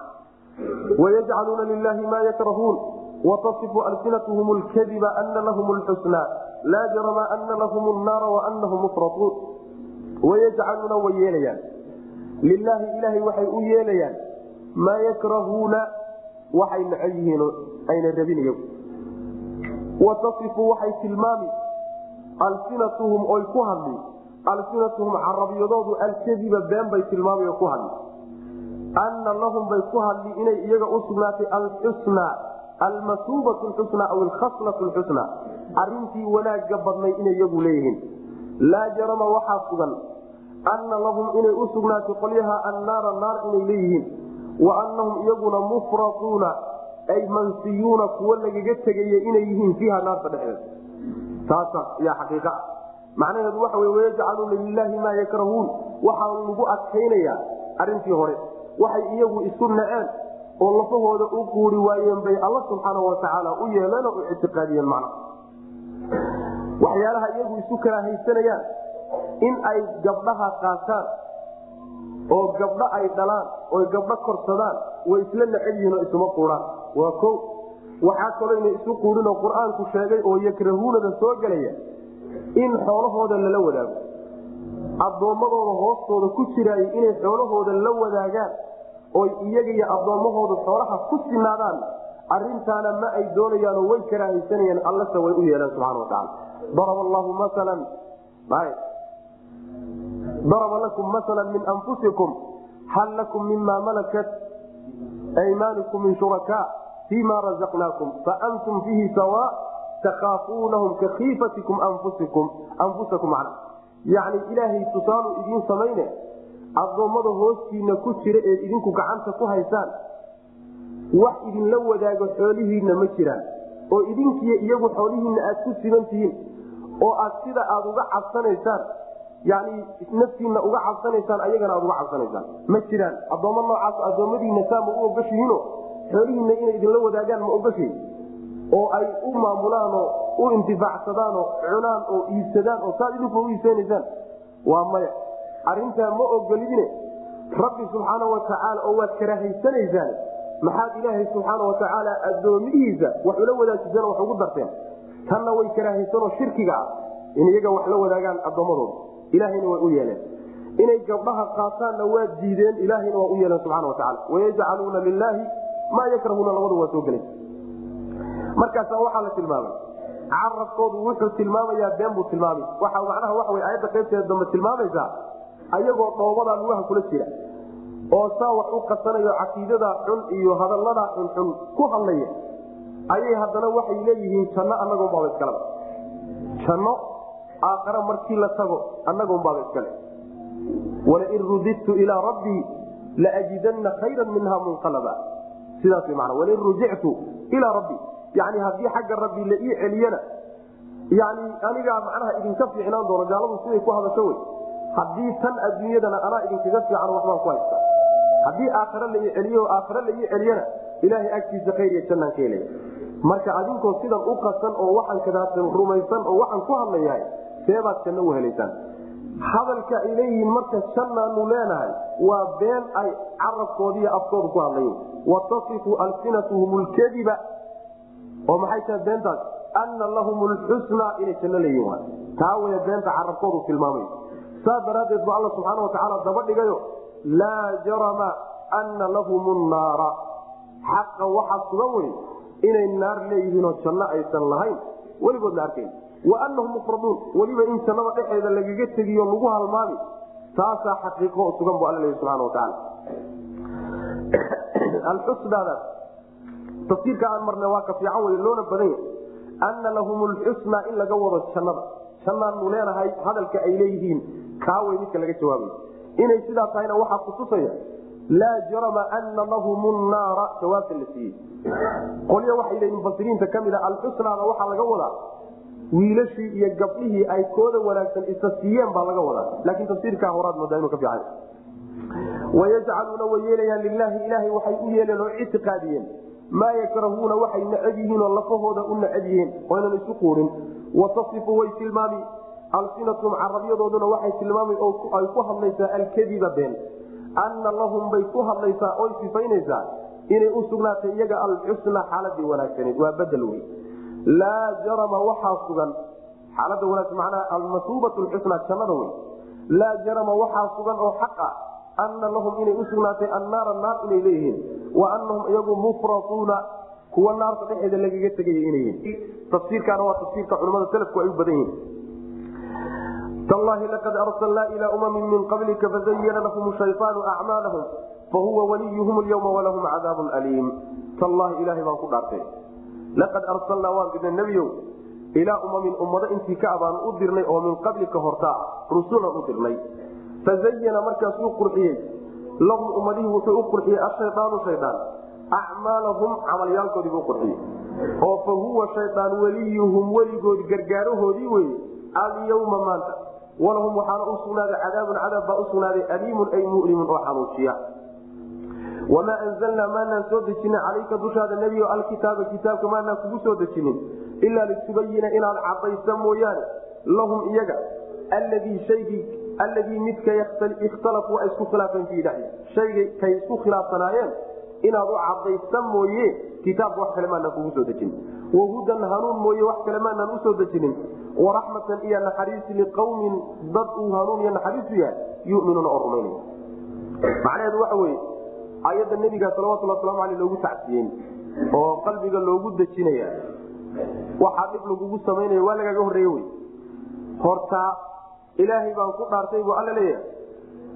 wayajcaluuna lilahi maa yakrahuun watasifu alsinatuhum lkadiba ana lahum lxusnaa laa jarama ana lahum naara waanahum mufrauun wayajcaluuna way yeelayaan lilaahi ilaahay waxay u yeelayaan maa yakrahuuna waxay necab yihiin ayna rabin iyagu watasifu waxay tilmaami alsinatuhum oy ku hadli alsinatuhum carabiyadoodu alkadiba been bay tilmaamay ku hadli anna lahum bay ku hadli inay iyaga u sugnaatay alxusnaa almasuubatu xusnaa aw alkhaslatu lxusnaa arintii wanaagga badnay inay iyagu leeyihiin. Laa jarama waxaa sugan anna lahum inay u sugnaatay qolyaha annaara naar inay leeyihiin. Wa annahum iyaguna mufratuuna ay mansiyuuna kuwo lagaga tegaya inay yihiin fiiha naarta dhexdeeda taasa yaa xaqiiqa. Ah macnaheedu waxa wey wayajcaluuna lilaahi maa yakrahuun. Waxaa lagu adkaynayaa arintii hore waxay iyagu isu naceen oo lafahooda u quuri waayeen bay alla subxaana watacaala u yeeleen oo u ictiqaadiyeen macna. Waxyaalaha iyagu isu kala haysanayaan in ay gabdhaha qaataan oo gabdho ay dhalaan oy gabdho korsadaan way isla necel yihiin oo isuma quuraan waa ko waxaa kaloo ina isu quurinoo qur'aanku sheegay oo yakrahuunada soo gelaya in xoolahooda lala wadaago. Addoommadooda hoostooda ku jiraay inay xoolahooda la wadaagaan oy iyaga iyo addoommahooda xoolaha ku sinaadaan arintaana ma ay doonayaanoo way karaahaysanayaan allase way u yeeleen subxana watacaala daraba allahu masalan daraba lakum masala min anfusikum hal lakum mima malakat aymaanikum min shurakaa fima razaqnaakum faantum fiihi sawa takaafuunahum kakiifatikum anfusakum yani ilaahay tusaalu idiin samayne addoommada hoostiina ku jira eed idinku gacanta ku haysaan wax idinla wadaago xoolihiinna ma jiraan oo idinkiiyo iyagu xoolihiinna aad ku siban tihiin. Oo aad sida aad uga cabsanaysaan. Yani naftiinna uga cabsanaysaan ayagana aad uga cabsanaysaan. Ma jiraan. Addoommo noocaas addoommadiinna saa ma u ogashihiino xoolihiinna inay idinla wadaagaan ma ogashihin oo ay u maamulaanoo u intifaacsadaanoo cunaan oo iibsadaan oo saad idinku u iibsanaysaan? Waa maya arintaa ma ogolidine? Rabbi subxaana watacaala oo waad karahaysanaysaan maxaad ilaahay subxaana watacaala addoomihiisa wax ula wadaajiseen wax ugu darteen. Tanna way karahaysanoo shirkiga ah in iyaga wax la wadaagaan addoommadooda ilaahayna way u yeeleen. Inay gabdhaha qaataanna waa diideen ilaahayna waa u yeeleen subxana watacaala wayajcaluuna lilaahi maa yakrahuuna labadu waa soo gelay markaasa waxaa la tilmaamay. Carabkoodu wuxuu tilmaamayaa been buu tilmaamay. Waxa macnaha waxa wey aayadda qaybteeda dambe tilmaamaysaa ayagoo dhoobadaa lugaha kula jira oo saa wax u qasanayo caqiidadaa xun iyo hadalladaa xunxun ku hadlaya ayay haddana waxay leeyihiin janno annagoonbaaba iskaleba janno aakhare markii la tago annagoonbaaba iskale walain rudidtu ilaa rabbii laajidanna khayran minha munqalaba. Sidaas man walain rujictu ilaa rabbii yani haddii xagga rabbi la ii celiyana yani anigaa macnaha idinka fiicnaan doono gaaladu siday ku hadasho wey haddii tan adduunyadana anaa idinkaga fiican waxbaan ku haysta. Haddii aakhare la ii celiyo aakhare la ii celiyana ilaahay agtiisa khayr iyo jannaan ka helaya marka adinkoo sidan u qasan oo waxaan kadaadsan rumaysan oo waxaan ku hadlayahay seebaad janno u helaysaan. Hadalka ay leeyihiin marka jannaanu leenahay waa been ay carabkoodiiyo afkooda ku hadlayen watasifu alsinatuhum lkadiba oo maxay tahay beentaas? Ana lahum lxusna inay janno leeyihiin taa way beenta carabkoodu tilmaamay saas daraaddeed bu alla subxaana watacaala daba dhigayo laa jarama ana lahum naara xaqa waxaa sugan wey inay naar leeyihiinoo janno aysan lahayn weligood la arkayn. Wa anahum mufraduun weliba in jannada dhexeeda lagaga tegiyo lagu halmaami taasaa xaqiiqo oo sugan bu alla leeyahy subxana watacaala *coughs* alxusnaadaas tafsiirka aan marna waa ka fiican wey loona badan yahay ana lahum lxusna in laga wado jannada. Jannaanu leenahay hadalka ay leeyihiin kaawey midka laga jawaabayo inay sidaa tahayna waxaa kutusaya laa jarama ana lahum naara jawaabta la siiyey. Qolyo waxay leeyihiin mufasiriinta ka mid a alxusnaada waxaa laga wadaa wiilashii iyo gabdhihii ay kooda wanaagsan isa siiyeen baa laga wadaa. Laakiin tafsiirkaa horaad moodaa inuu ka fiican wayajcaluuna way yeelayaan lilaahi ilaahay waxay u yeeleen oo ictiqaadiyeen. Maa yakrahuuna waxay necab yihiin oo lafahooda u necab yihiin. Oynan isu quurin. Watasifu way tilmaami alsinatum carabyadooduna waxay tilmaama ay ku hadlaysaa alkadiba been. Anna lahum bay ku hadlaysaa oy sifaynaysaa inay u sugnaatay iyaga alxusna xaaladii wanaagsaneed waa badel wey laa jarama waxaa sugan xaalada wanaagsan macnaha almasuubat lxusna jannada wey laa jarama waxaa sugan oo xaq ah ana lahum inay u sugnaatay annaara naar inay leeyihiin wa anahum iyagu mufratuuna kuwa naarta dhexeeda lagaga tegaya inay yihiin. Tafsiirkaana waa tafsiirka culamada salafku ay u badan yihiin tallahi laqad arsalnaa ilaa umamin min qablika fazayana lahum shayطaanu acmaalahum fahuwa waliyuhum lyawma walahum cadaabun aliim tallahi ilahay baan ku dhaartay laqad arsalnaa waan dirnay nebiyow ilaa umamin ummado intii ka abaan u dirnay oo min qablika hortaa rusulan u dirnay fazayana markaasuu qurxiyey lahum ummadihii wuxuu u qurxiyey ashayaanu shaydaan shaydaan weliyuhum weligood gargaarahoodii weye alyawma maanta walahum waxaana u sugnaaday cadaabun cadaab baa u sugnaaday aliimun ay mulimun oo xanuujiya wamaa anzalnaa maanaan soo dejinin calayka dushaada nebiyo alkitaaba kitaabka maanaan kugu soo dejinin ilaa litubayina inaad cadaysa mooyaane lahum iyaga alladii shaygii alladii midka ikhtalafuu ay isku khilaafeen fiihi shaygay kay isku khilaafsanaayeen inaad u cadaysa mooye kitaabka wax kale maanaan kugu soo dejinin. Wahudan hanuun mooye wax kale maanaan u soo dejinin. Waraxmatan iyo naxariis liqawmin dad uu hanuun iyo naxariisu yahay yuminuuna oo rumaynaya. Macnaheedu waxa weye ayadda nebiga salawatulli waslamu aleyh loogu tacsiyen oo qalbiga loogu dejinaya waxaa dhib lagugu samaynaya waa lagaaga horreeye wey hortaa ilaahay baan ku dhaartay buu alla leeyahay.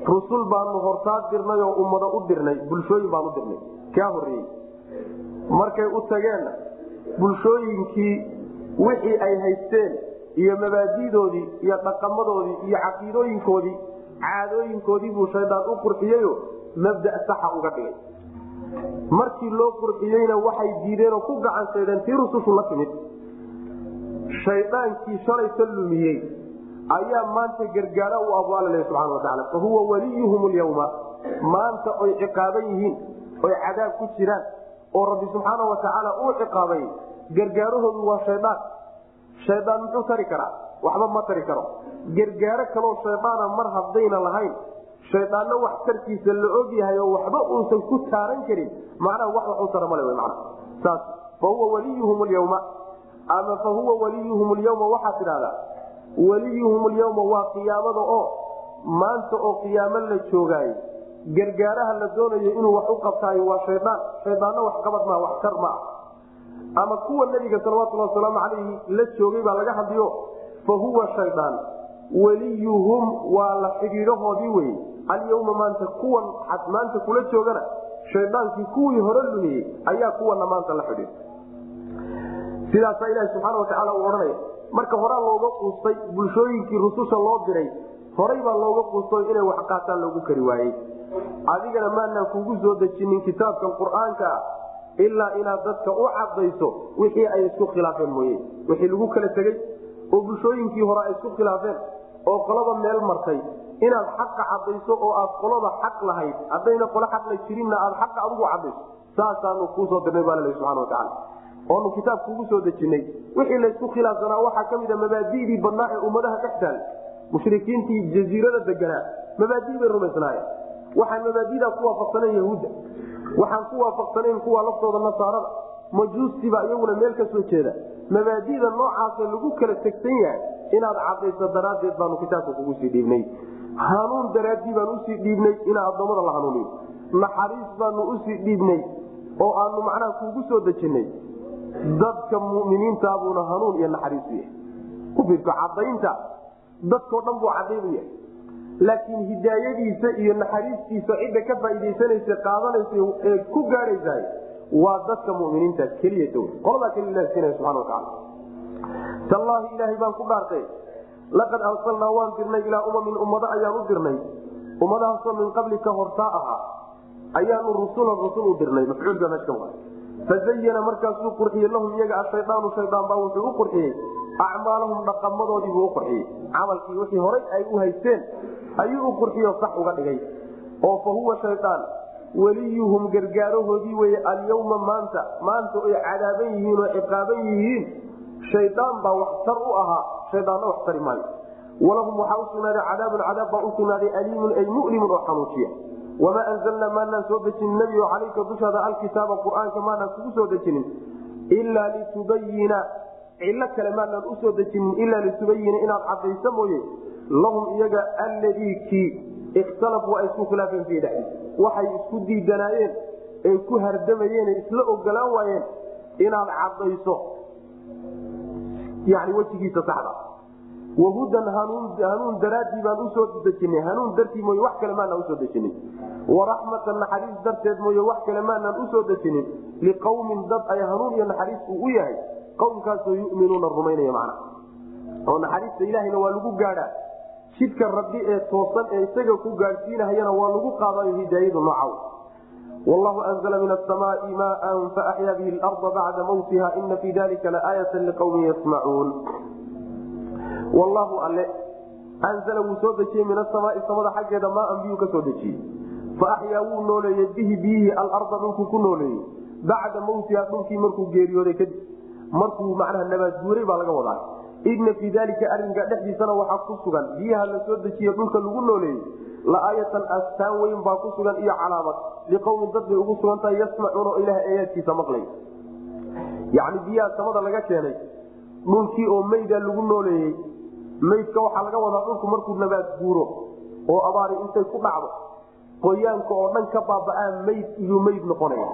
Rusul baanu hortaa dirnay oo ummado u dirnay bulshooyin baan u dirnay. Kaa horreeyey markay u tageenna bulshooyinkii wixii ay haysteen iyo mabaadidoodii iyo dhaqamadoodii iyo caqiidooyinkoodii caadooyinkoodii buu shaydaan u qurxiyeyo mabda saxa uga dhigay. Markii loo qurxiyeyna waxay diideen oo ku gacan saydeen tii rusushu la timid. Shaydaankii shalayka lumiyey ayaa maanta gargaara u abu alla leh subxana watacaala fa waliyuhum lyawma maanta oy ciqaaban yihiin oy cadaab ku jiraan oo rabbi subxaana watacaala uu ciqaabay gargaarahoodu waa shaydaan shaydaan muxuu tari karaa? Waxba ma tari karo. Gargaaro kaloo shaydaana mar haddayna lahayn shaydaanna wax tarkiisa la og yahay oo waxba uusan ku taaran karin. Macnaha wax waxu tara male saas fa waliyuhum lyawma ama fa waliyuhum lyawma waxaad tidhahdaa waliyuhum lyawma waa qiyaamada oo maanta oo qiyaamo la joogaayo gargaaraha la doonayo inuu wax u qabtaayo waa shaydaan shaydaanna waxqabad maa wax kar ma ah ama kuwa nebiga salawatulhi wasalaamu calayhi la joogay baa laga hadliyo fa huwa shaydaan weliyuhum waa la xidhiidhahoodii weye alyawma maanta kuwan maanta kula joogana shaydaankii kuwii hore lumiyey ayaa kuwana maanta la xidhiidha. Sidaasaa ilahi subxaana watacaala uu odhanaya marka horaa looga quustay bulshooyinkii rususha loo diray horay baa looga quusto inay wax qaataan loogu kari waayey adigana maanaan kugu soo dejinin kitaabkan qur'aanka ah ilaa inaad dadka u cadayso wixii ay isku khilaafeen mooye. Wixii lagu kala tegey oo bulshooyinkii hore ay isku khilaafeen oo qolada meel martay. Inaad xaqa cadayso oo aad qolada xaq lahayd haddayna qolo xaqla jirinna aad xaqa adigu cadayso saasaanu kuusoo dirnay baa lal subana watacaala oonu kitaab kugu soo dejinay wixii laysku khilaafsanaa waxaa ka mida mabaadidii badnaa ee ummadaha dhex taal mushrikiintii jaziirada deganaa mabaadi bay rumaysnaayeen waxaan mabaadidaa ku waafaqsanayn yahuudda. Waxaan ku waafaqsanayn kuwa laftooda nasaarada. Majuustiba iyaguna meel ka jeeda. Mabaadida noocaasa lagu kala tegsan yahay inaad cadayso daraaddeed baanu kitaabka kugu sii dhiibnay. Hanuun daraaddii baanu u sii dhiibnay inaa addoommada la hanuuniyo. Naxariis baanu u sii dhiibnay oo aanu macnaha kuugu soo dejinay. Dadka muminiintaabuuna hanuun iyo naxariis u yahay. Ku fiirto cadaynta dadkao dhan buu cadayn u yahay laakiin hidaayadiisa iyo naxariistiisa cidda ka faaiidaysanaysa qaadanaysa ee ku gaadhaysa waa dadka muminiinta keliyata qoladaa keli ilahi siinaya subana wataala tallaahi ilaahay baan ku dhaartay. Laqad arsalnaa waan dirnay ilaa umamin ummado ayaan u dirnay. Ummadahaasoo min qablika hortaa ahaa. Ayaanu rusulan rusul u dirnay mafcuulka meesha fazayana markaasuu qurxiyey lahum iyaga ashayaanu shayaan baa wuxuu u qurxiyey. Acmaalahum dhaqamadoodiibuu u qurxiyey. Camalkii wixii horay ay u haysteen ayuu u qurxiyo sax uga dhigay. Oo fa huwa shayaan weliyuhum gargaarahoodii weye alyawma maanta maanta ay cadaaban yihiin oo ciqaaban yihiin shaydaan baa wax tar u ahaa shaydaanna wax tari maayo. Walahum waxaa usugnaaday cadaabun cadaab baa usugnaaday aliimun ay mulimun oo xanuujiya wamaa anzalnaa maanaan soo dejinin nebigo calayka dushaada alkitaaba qur'aanka maanaan kugu soo dejinin ilaa litubayina cillo kale maanaan u soo dejinin ilaa litubayina inaad cadayso mooye lahum iyaga alladii kii ikhtalafuu ay isku khilaafeen fii dhexdiisa waxay isku diidanaayeen ay ku hardamayeen isla ogolaan waayeen inaad cadayso yani wejigiisa saxda. Wahudan hanuun daraaddii baan u soo dejinay hanuun dartii mooye wax kale maanaan u soo dejinin waraxmatan naxariis darteed mooye wax kale maanaan u soo dejinin liqawmin dad ay hanuun iyo naxariis uu u yahay qowmkaasoo yuminuuna rumaynaya macna. Oo naxariista ilaahayna waa lagu gaadhaa jidka rabbi ee toosan ee isaga ku gaadhsiinahayana waa lagu qaadayo hidaayadu noocaw. Wallahu anzla min asamaai maan faaxyaa bihi larda bacda mawtiha ina fii dalika laaayata liqawmin yasmacuun wallahu alle anzla wuu soo dejiyey min asamaai samada xaggeeda maaan biyuu ka soo dejiyey. Faaxyaa wuu nooleeyey bihi biyihii alarda dhulkuu ku nooleeyey. Bacda mawtiha dhulkii markuu geeriyooday kadib markuu macnaha nabaadguuray baa laga wadaa ina fii dalika arinka dhexdiisana waxaa ku sugan. Biyaha la dejiye dhulka lagu nooleeyey laaayatan astaan weyn baa ku sugan iyo calaamad. Liqowmin dad bay ugu sugan tahay yasmacuuna oo ilaha aayaadkiisa maqlay. Yani biyaha samada laga keenay dhulkii oo mayda lagu nooleeyey maydka waxaa laga wadaa dhulku markuu nabaad guuro oo abaari intay ku dhacdo. Qoyaanka oo dhan ka baaba'aa mayd iyuu mayd noqonaya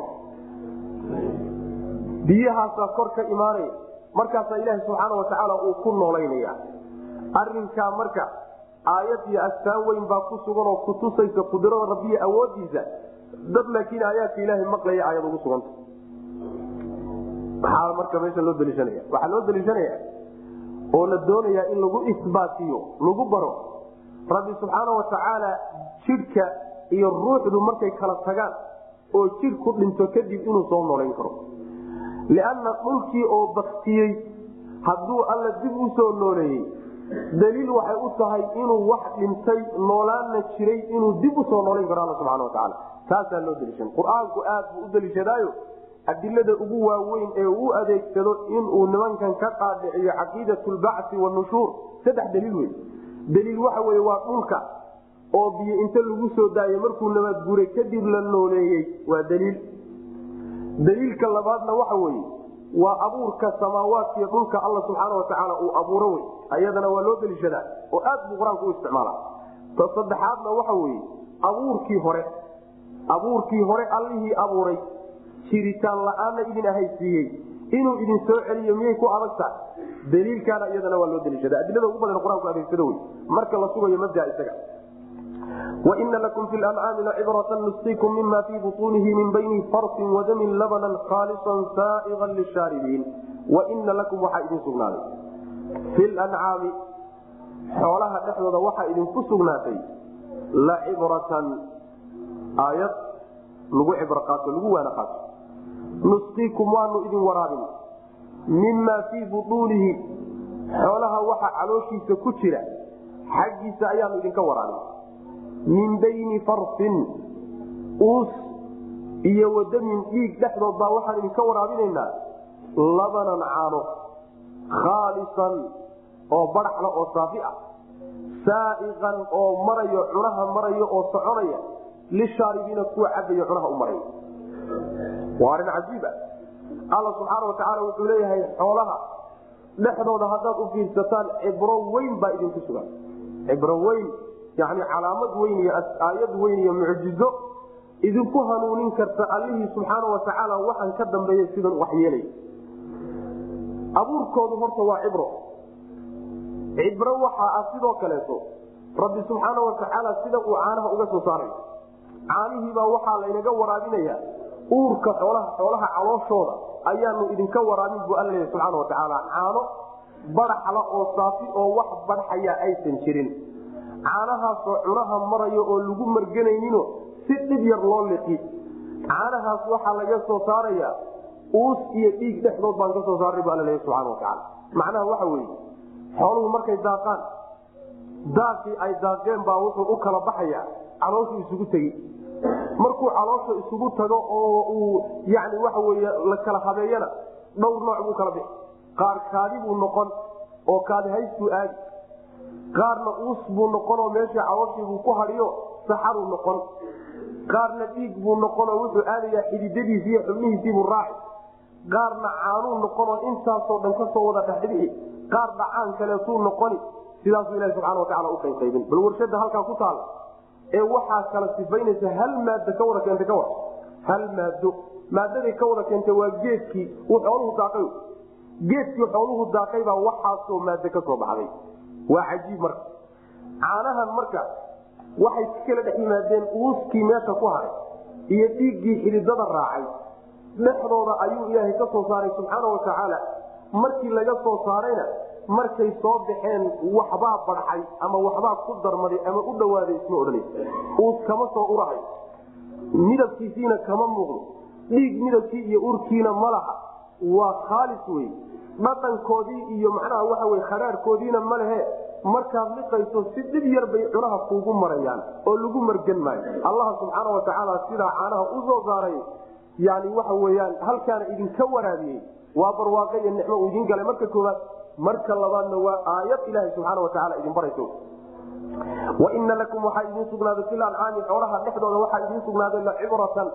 biyahaasaa kor imaanaya markaasaa ilaaha subxaana watacaala uu ku noolaynaya. Arinkaa marka aayad iyo astaan weyn baa ku sugan oo kutusaysa qudrada rabbiya awoodiisa dad laakiin aayaadka ilaahay maqlaya aayad ugu suganta. Maxaa marka meesha loo daliishanaya waxaa loo daliishanaya oo la doonayaa in lagu isbaatiyo lagu baro rabbi subxaana watacaala jidhka iyo ruuxdu markay kala tagaan oo jidhku dhinto kadib inuu soo noolayn karo lianna dhulkii oo baktiyey hadduu alla dib u soo nooleeyey daliil waxay u tahay inuu wax dhintay noolaana jiray inuu dib u soo noolayn karo alla subxana watacaala taasaa loo daliishan qur'aanku aad buu u daliishadaayo adilada ugu waaweyn ee uu adeegsado inuu nimankan ka qaadhiciyo caqiidat lbacsi wanushuur saddex daliil wey daliil waxa weye waa dhulka oo biyo inta lagu soo daayay markuu nabaad guuray kadib la nooleeyey waa daliil daliilka labaadna waxa weye waa abuurka samaawaadkiiyo dhulka alla subxaana watacaala uu abuuro wey ayadana waa loo daliishadaa oo aad buu qur'aanku u isticmaala ta saddexaadna waxa weye abuurkii hore abuurkii hore allihii abuuray jiritaan la'aanna idin ahaysiiyey inuu idin soo celiyo miyay ku adag tahay daliilkaana iyadana waa loo daliishada adilada ugu badan qur'aanku adeegsado wey marka la sugayo mabda isaga waina lakum fi lancaami lacibratan nusqiikum mima fii butuunihi min bayni farsin wadamin labanan khaalisan saaiqan lishaaribiin waina lakum waxaa idin sugnaaday fi lancaami xoolaha dhexdooda waxaa idinku sugnaatay lacibratan aayad lagu cibro qaato lagu waana qaato nusqiikum waanu idin waraabin mima fii butuunihi xoolaha waxa calooshiisa ku jira xaggiisa ayaanu min bayni farsin uus iyo wadamin dhiig dhexdood baa waxaan idinka waraabinaynaa. Labanan caano khaalisan oo badaxla oo saafi ah. Saaiqan oo marayo cunaha marayo oo soconaya. Lishaaribiina kuwa cabayo cunaha u maraya waa arrin cajiiba alla subxaana watacaala wuxuu leeyahay xoolaha dhexdooda haddaad u fiirsataan cibro weyn baa idinku sugan. Cibro weyn yani calaamad weyn iyo aayad weyn iyo mucjizo idinku hanuunin karta allihii subxaana watacaala waxaan ka dambeeya sidan wax abuurkoodu horta waa cibro. Cibro waxaa ah sidoo kaleeto rabbi subxaana watacaala sida uu caanaha uga soo saaray. Caanihiibaa waxaa laynaga waraabinaya uurka xoolaha xoolaha calooshooda ayaanu idinka waraabin bu alla leeya subxaana watacaala caano badaxla oo saafi oo wax badxaya aysan jirin caanahaasoo cunaha marayo oo lagu marganayninoo si dhib yar loo liqi. Caanahaas waxaa laga soo saaraya uus iyo dhiig dhexdood baan ka soo saaray bu alla leeya subxana watacaala macnaha waxa weeye xooluhu markay daaqaan daaqii ay daaqeen baa wuxuu u kala baxaya calooshu isugu tegi. Markuu caloosha isugu tago oo uu yani waxa wey la kala habeeyana dhowr nooc buu kala bixi. Qaar kaadi buu noqon oo kaadi haystuu aadi qaarna uus buu noqon oo meeshii calooshiibuu ku hadiyo saxaruu noqon. Qaarna dhiig buu noqon oo wuxuu aadayaa xididadiisi iyo xubnihiisiibuu raaci. Qaarna caanuu noqon oo intaasoo dhan ka soo wada dhexdhixi qaar dhacaan kaleetuu noqoni. Sidaasuu ilahi subxana watacala u qaybqaybin. Bal warshada halkaa ku taala ee waxaa kala sifaynaysa hal maado ka wada keenta ka war hal maado maadaday ka wada keenta waa geedkii uu xooluhu daaqay. Geedkii xooluhu daaqay baa waxaasoo maado ka soo baxday waa cajiib marka. Caanahan marka waxay ka kala dhex yimaadeen uuskii meesha ku haray iyo dhiiggii xididada raacay. Dhexdooda ayuu ilaahay ka soo saaray subxaana watacaala markii laga soo saarayna markay soo baxeen waxbaa badxay ama waxbaa ku darmaday ama u dhawaaday isma odhanaysa uus kama soo urahay. Midabkiisiina kama muuqdo. Dhiig midabkii iyo urkiina ma laha. Waa khaalis wey dhaqankoodii iyo macnaha waxa wey kharaarkoodiina ma lehe markaad liqayso si dhib yar bay cunaha kuugu marayaan oo lagu margan maayo. Allaha subxaana watacaala sidaa caanaha u soo saaray yani waxa weyaan halkaana idinka waraabiyey waa barwaaqo iyo nicmo uu idin galay. Marka kooaad marka labaadna waa aayad ilaha subxaana watacaala idin barayso. Waina lakum waxaa idin sugnaaday fil ancaami xoolaha dhexdooda waxaa idin sugnaaday lacibratan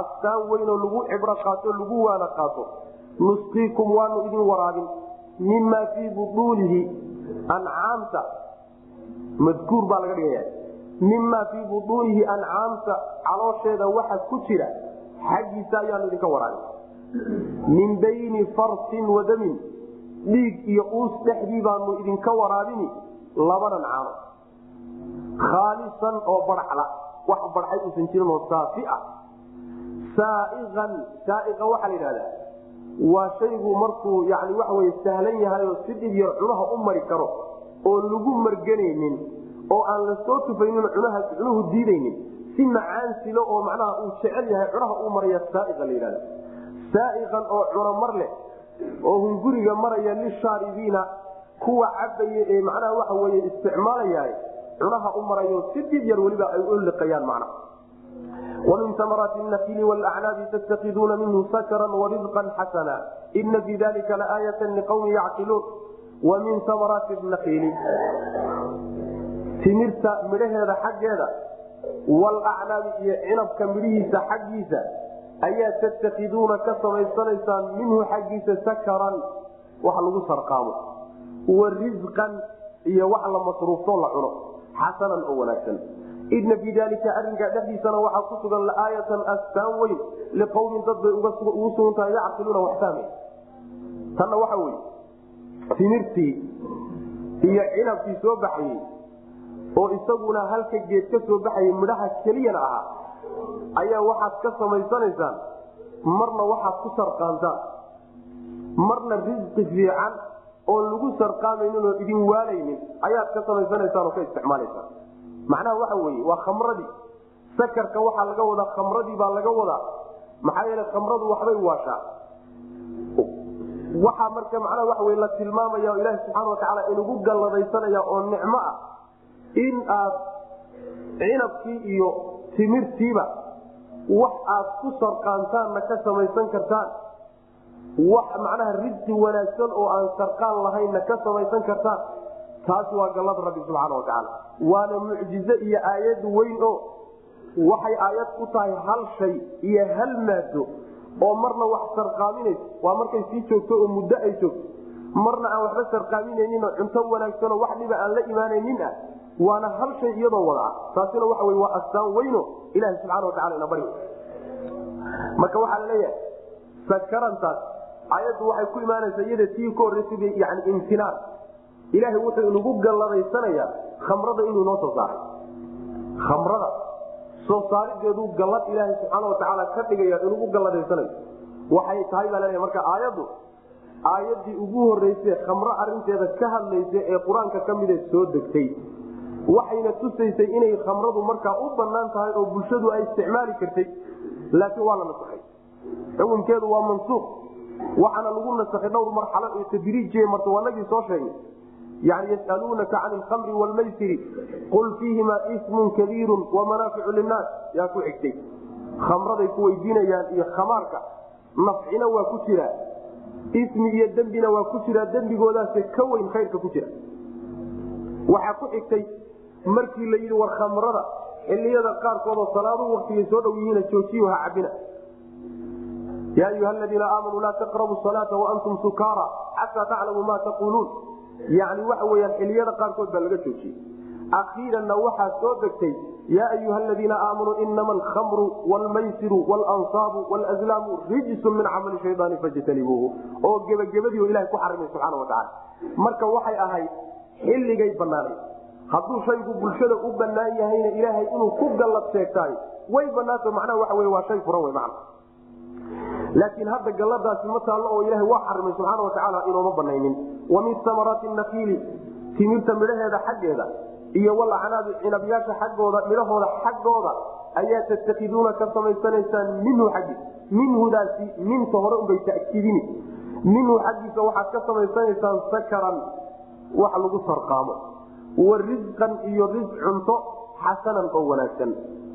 astaan weynoo lagu cibro qaato lagu waana qaato nusqiikum waanu idin waraabin mimaa fii buduunihi ancaamta madkuur baa laga dhigaya mimaa fii buduunihi ancaamta caloosheeda waxa ku jira xaggiisa ayaanu idinka waraabin min bayni farsin wadamin dhiig iyo uus dhexdii baanu idinka waraabini labanan caano khaalisan oo barxla wax barxay uusan jirin oo saafi ah saaian saaiqa waxaa la yidhahdaa waa shaygu markuu yani waxa wey sahlan yahay oo si dhib yar cunaha u mari karo oo lagu marganaynin oo aan la soo tufaynin cunaha cunuhu diidaynin si macaansilo oo macnaha uu jecel yahay cunaha u maraya saaiqa la yidhahda saaiqan oo cuno mar leh oo hunguriga maraya lishaaribiina kuwa cabaya ee macnaha waxa wey isticmaalaya cunaha u marayo si dhib yar weliba ay u liqayaan macnaha ومن ثمرات النخيل والأعناب تتخذون منه سكرا ورزقا حسنا إن في ذلك لآية لقوم يعقلون ومن ثمرات النخيل تمرت مرهد حقيدا والأعناب عنبك مريسة حقيسة أي تتخذون كسميسانيسا منه حقيسة سكرا وحلو سرقامه ورزقا iyo wax la masruufto la cuno xasanan oo wanaagsan ina fii dalika arinkaa dhexdiisana waxaa ku sugan laaayatan astaan weyn liqawmin dad bay ugu sugan tahay yacqiluuna wax fahmay tanna waxa weye timirtii iyo cinabkii soo baxayey oo isaguna halka geed ka soo baxayay midhaha keliyana ahaa ayaa waxaad ka samaysanaysaan marna waxaad ku sarqaantaan. Marna risqi fiican oon lagu sarqaamaynin oo idin waalaynin ayaad ka samaysanaysaan oo ka isticmaalaysaan macnaha waxa weye waa khamradii sakarka waxaa laga wadaa khamradii baa laga wadaa. Maxaa yeele khamradu waxbay waashaa. Waxaa marka macnaha waxa wey la tilmaamaya oo ilaahi subxaana watacaala inugu galladaysanaya oo nicmo ah in aad cinabkii iyo timirtiiba wax aad ku sarqaantaanna ka samaysan kartaan wax macnaha risqi wanaagsan oo aan sarqaan lahaynna ka samaysan kartaan taasi waa gallada rabbi subxaana watacaala waana mucjize iyo aayad weyn oo waxay aayad ku tahay hal shay iyo hal maado oo marna wax sarqaaminaysa waa markay sii joogto oo muddo ay joogto. Marna aan waxba sarqaaminayninoo cunto wanaagsanoo wax dhiba aan la imaanaynin ah waana hal shay iyadoo wada ah. Taasina waxa wey waa astaan weyno ilaha subxana watacala ina bari. Marka waxaa la leeyahay sakarantaas ayaddu waxay ku imaanaysaa iyada tii ka horreysay yani imtinaan ilaahay wuxuu inagu galladaysanaya khamrada inuu noo soo saaray. Khamrada soo saarideedu gallad ilaahay subxaana watacaala ka dhigaya inugu galladaysanay waxay tahay baa la leeyahay marka aayaddu aayaddii ugu horreysay khamro arinteeda ka hadlaysa ee qur'aanka ka mida soo degtay waxayna tusaysay inay khamradu markaa u bannaan tahay oo bulshadu ay isticmaali kartay laakiin waa la nasaxay xukunkeedu waa mansuuq waxaana lagu nasakhay dhowr marxalo oo tadriijiye marta wanagii soo sheegnay yani yasaluunaka can alkhamri wlmaysiri qul fiihima ismun kabiiru wamanaaficu linnaas yaa ku xigtay khamraday ku weydiinayaan iyo khamaarka nafcina waa ku jiraa ismi iyo dembina waa ku jiraa dembigoodaase ka weyn khayrka ku jira waxaa ku xigtay markii la yidhi war khamrada xiliyada qaarkoodoo salaadu waktigay soo dhow yihiina joojiyo ha cabina ya ayuha aladiina aamanuu laa taqrabu salaata waantum sukaara xataa taclamuu ma taquuluun yani waxa weyaan xiliyada qaarkood baa laga joojiyey akhiiranna waxaa soo degtay yaa ayuha aladiina aamanuu inama alkhamru wlmaysiru wlansaabu wlazlaamu rijsun min camali shayaani fajtanibuuhu. Oo gebagabadii ilaha ku xarimay subxaana watacaala marka waxay ahayd xilligay banaanay hadduu shaygu bulshada u banaan yahayna ilaahay inuu ku gallad sheegtaay way banaanta macnaha waxa wey waa shay furan wey macna laakiin hadda galladaasi ma taallo oo ilahay waa xarimay subxaana watacaala inooma banaynin wa samaraati nakiili timirta midhaheeda xaggeeda iyo walacnaabi cinabyaasha xaggooda midhahooda xaggooda ayaa tattakiduuna ka samaysanaysaan minhu xaggi. Minhudaasi minta hore unbay takidini minhu xaggiisa waxaad ka samaysanaysaan sakaran wax lagu sarqaamo wa risqan iyo ris cunto xasanan oo wanaagsan.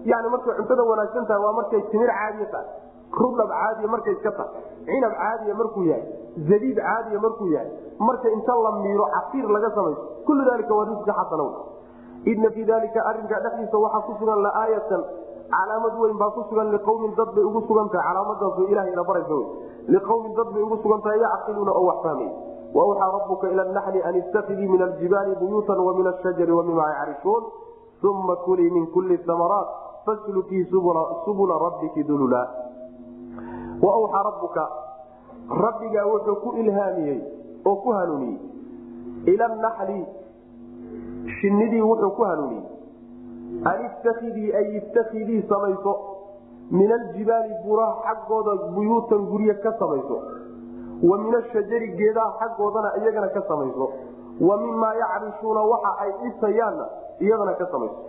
Yani markay cuntada wanaagsan tahay waa markay timir caadiya tahay rudhab caadiya markay iska tahay. Cinab caadiya markuu yahay. Zabiib caadiya markuu yahay. Marka inta la miiro casiir laga samayso kullu dalika waa risqi xasana ina fii dalika arinka dhexdiisa waxaa ku sugan laaayatan calaamad weyn baa ku sugan liqawmin dad bay ugu sugan tahay. Calaamadaas ilaha ina baraysa wy liqawmin dad bay ugu sugan tahay yacqiluuna oo wax fahmay. Wawxaa rabuka ila naxli an istakidii min aljibaali buyuutan wa min ashajari wa mima yacrishun uma kulii min kuli amaraat faslukii subula rabbiki dulula wawxaa rabuka rabbigaa wuxuu ku ilhaamiyey oo ku hanuuniyey. Ila naxli shinidii wuxuu ku hanuuniyey. An istakidii ay istakidii samayso. Min aljibaali buraha xaggooda buyuutan gurye ka samayso. Wa min ashajari geedaha xaggoodana iyagana ka samayso. Wa mimaa yacrishuuna waxa ay dhisayaanna iyadana ka samayso.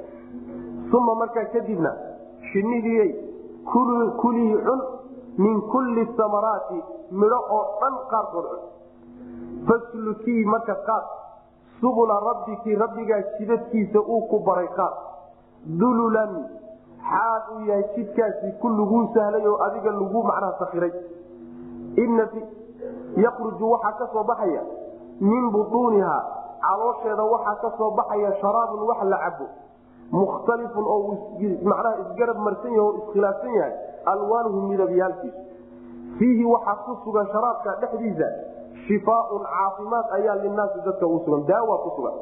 Uma markaa kadibna shinnidiiyay kulii cun min kulli samaraati midho oo dhan qaarkood faslukii marka qaad subula rabbiki rabbigaa jidadkiisa uu ku baray qaad dululan xaal uu yahay jidkaasi ku laguu sahlay oo adiga lagu macnaha sakiray yakruju waxaa ka soo baxaya min butuuniha caloosheeda waxaa ka soo baxaya sharaabun wax la cabo mukhtalifun oo macnaha isgarab marsan yahay oo iskhilaafsan yahay alwaanuhu midabyaalkiisu fiihi waxaa ku sugan sharaabka dhexdiisa shifaaun caafimaad ayaa linaasi dadka uu sugan daawa ku sugan.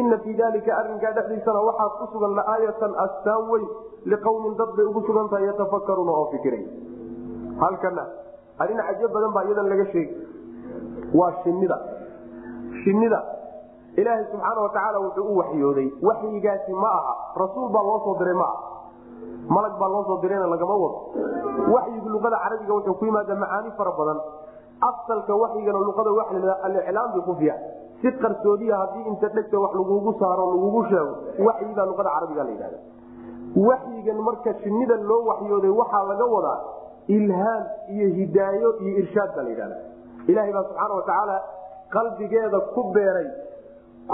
Ina fii dalika arinkaa dhexdiisana waxaa ku sugan laaayatan astaan weyn liqawmin dad bay ugu sugan tahay yatafakaruuna oo fikiray. Halkana arrin cajo badan baa iyadan laga sheegi waa shinida shinida ilaahay subxaana watacaala wuxuu u waxyooday. Waxyigaasi ma aha. Rasuul baa loo soo diray ma aha. Malag baa loo soo dirayna lagama wado. Waxyigu luqada carabiga wuxuu ku yimaada macaani fara badan. Asalka waxyigana luqada waa la aliclaam bikufiya si qarsoodiya haddii inta dhegta wax lagugu saaro lagugu sheego waxyigaa luqada carabiga la yidhahda waxyigan marka shinida loo waxyooday waxaa laga wadaa ilhaam iyo hidaayo iyo irshaad baa la yidhahda ilaahay baa subxaana watacaala qalbigeeda ku beeray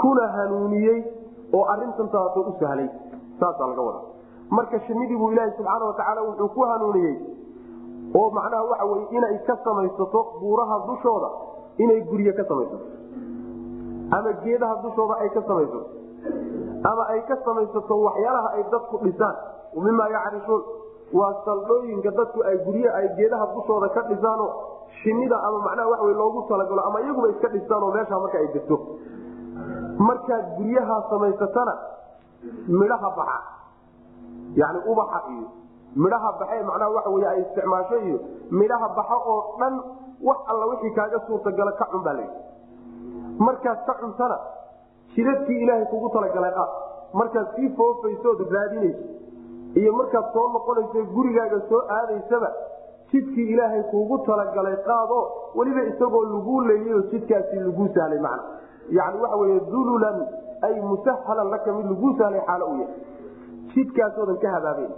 kuna hanuuniyey oo arintan taaso u sahlay saasaa laga wadaa. Marka shinidii buu ilaaha subxaana watacaala wuxuu ku hanuuniyey oo macnaha waxa weye inay ka samaysato buuraha dushooda inay gurye ka samaysato. Ama geedaha dushooda ay ka samaysato. Ama ay ka samaysato waxyaalaha ay dadku dhisaan. Mimaa yacrisuun waa saldhooyinka dadku ay gurye ay geedaha dushooda ka dhisaano shinida ama macnaha waxa loogu talagalo ama iyaguba iska dhistaanoo meeshaa marka ay degto markaad guryahaa samaysatana midhaha baxa. Yani ubaxa iyo midhaha baxe macnaha waxa wey ay isticmaasho iyo midhaha baxa oo dhan wax alla wixii kaaga suurtagala ka cun baa layidhi markaad ka cuntana jidadkii ilaahay kugu talagalay qaad markaad sii foofaysood raadinayso. Iyo markaad soo noqonayso gurigaaga soo aadaysaba jidkii ilaahay kuugu talagalay qaado weliba isagoo laguu leeyayo jidkaasi laguu sahlay macna yani waxa wey dululan ay musahalan laka mid laguu sahlay xaalo u yahay. Jidkaasoodan ka habaaben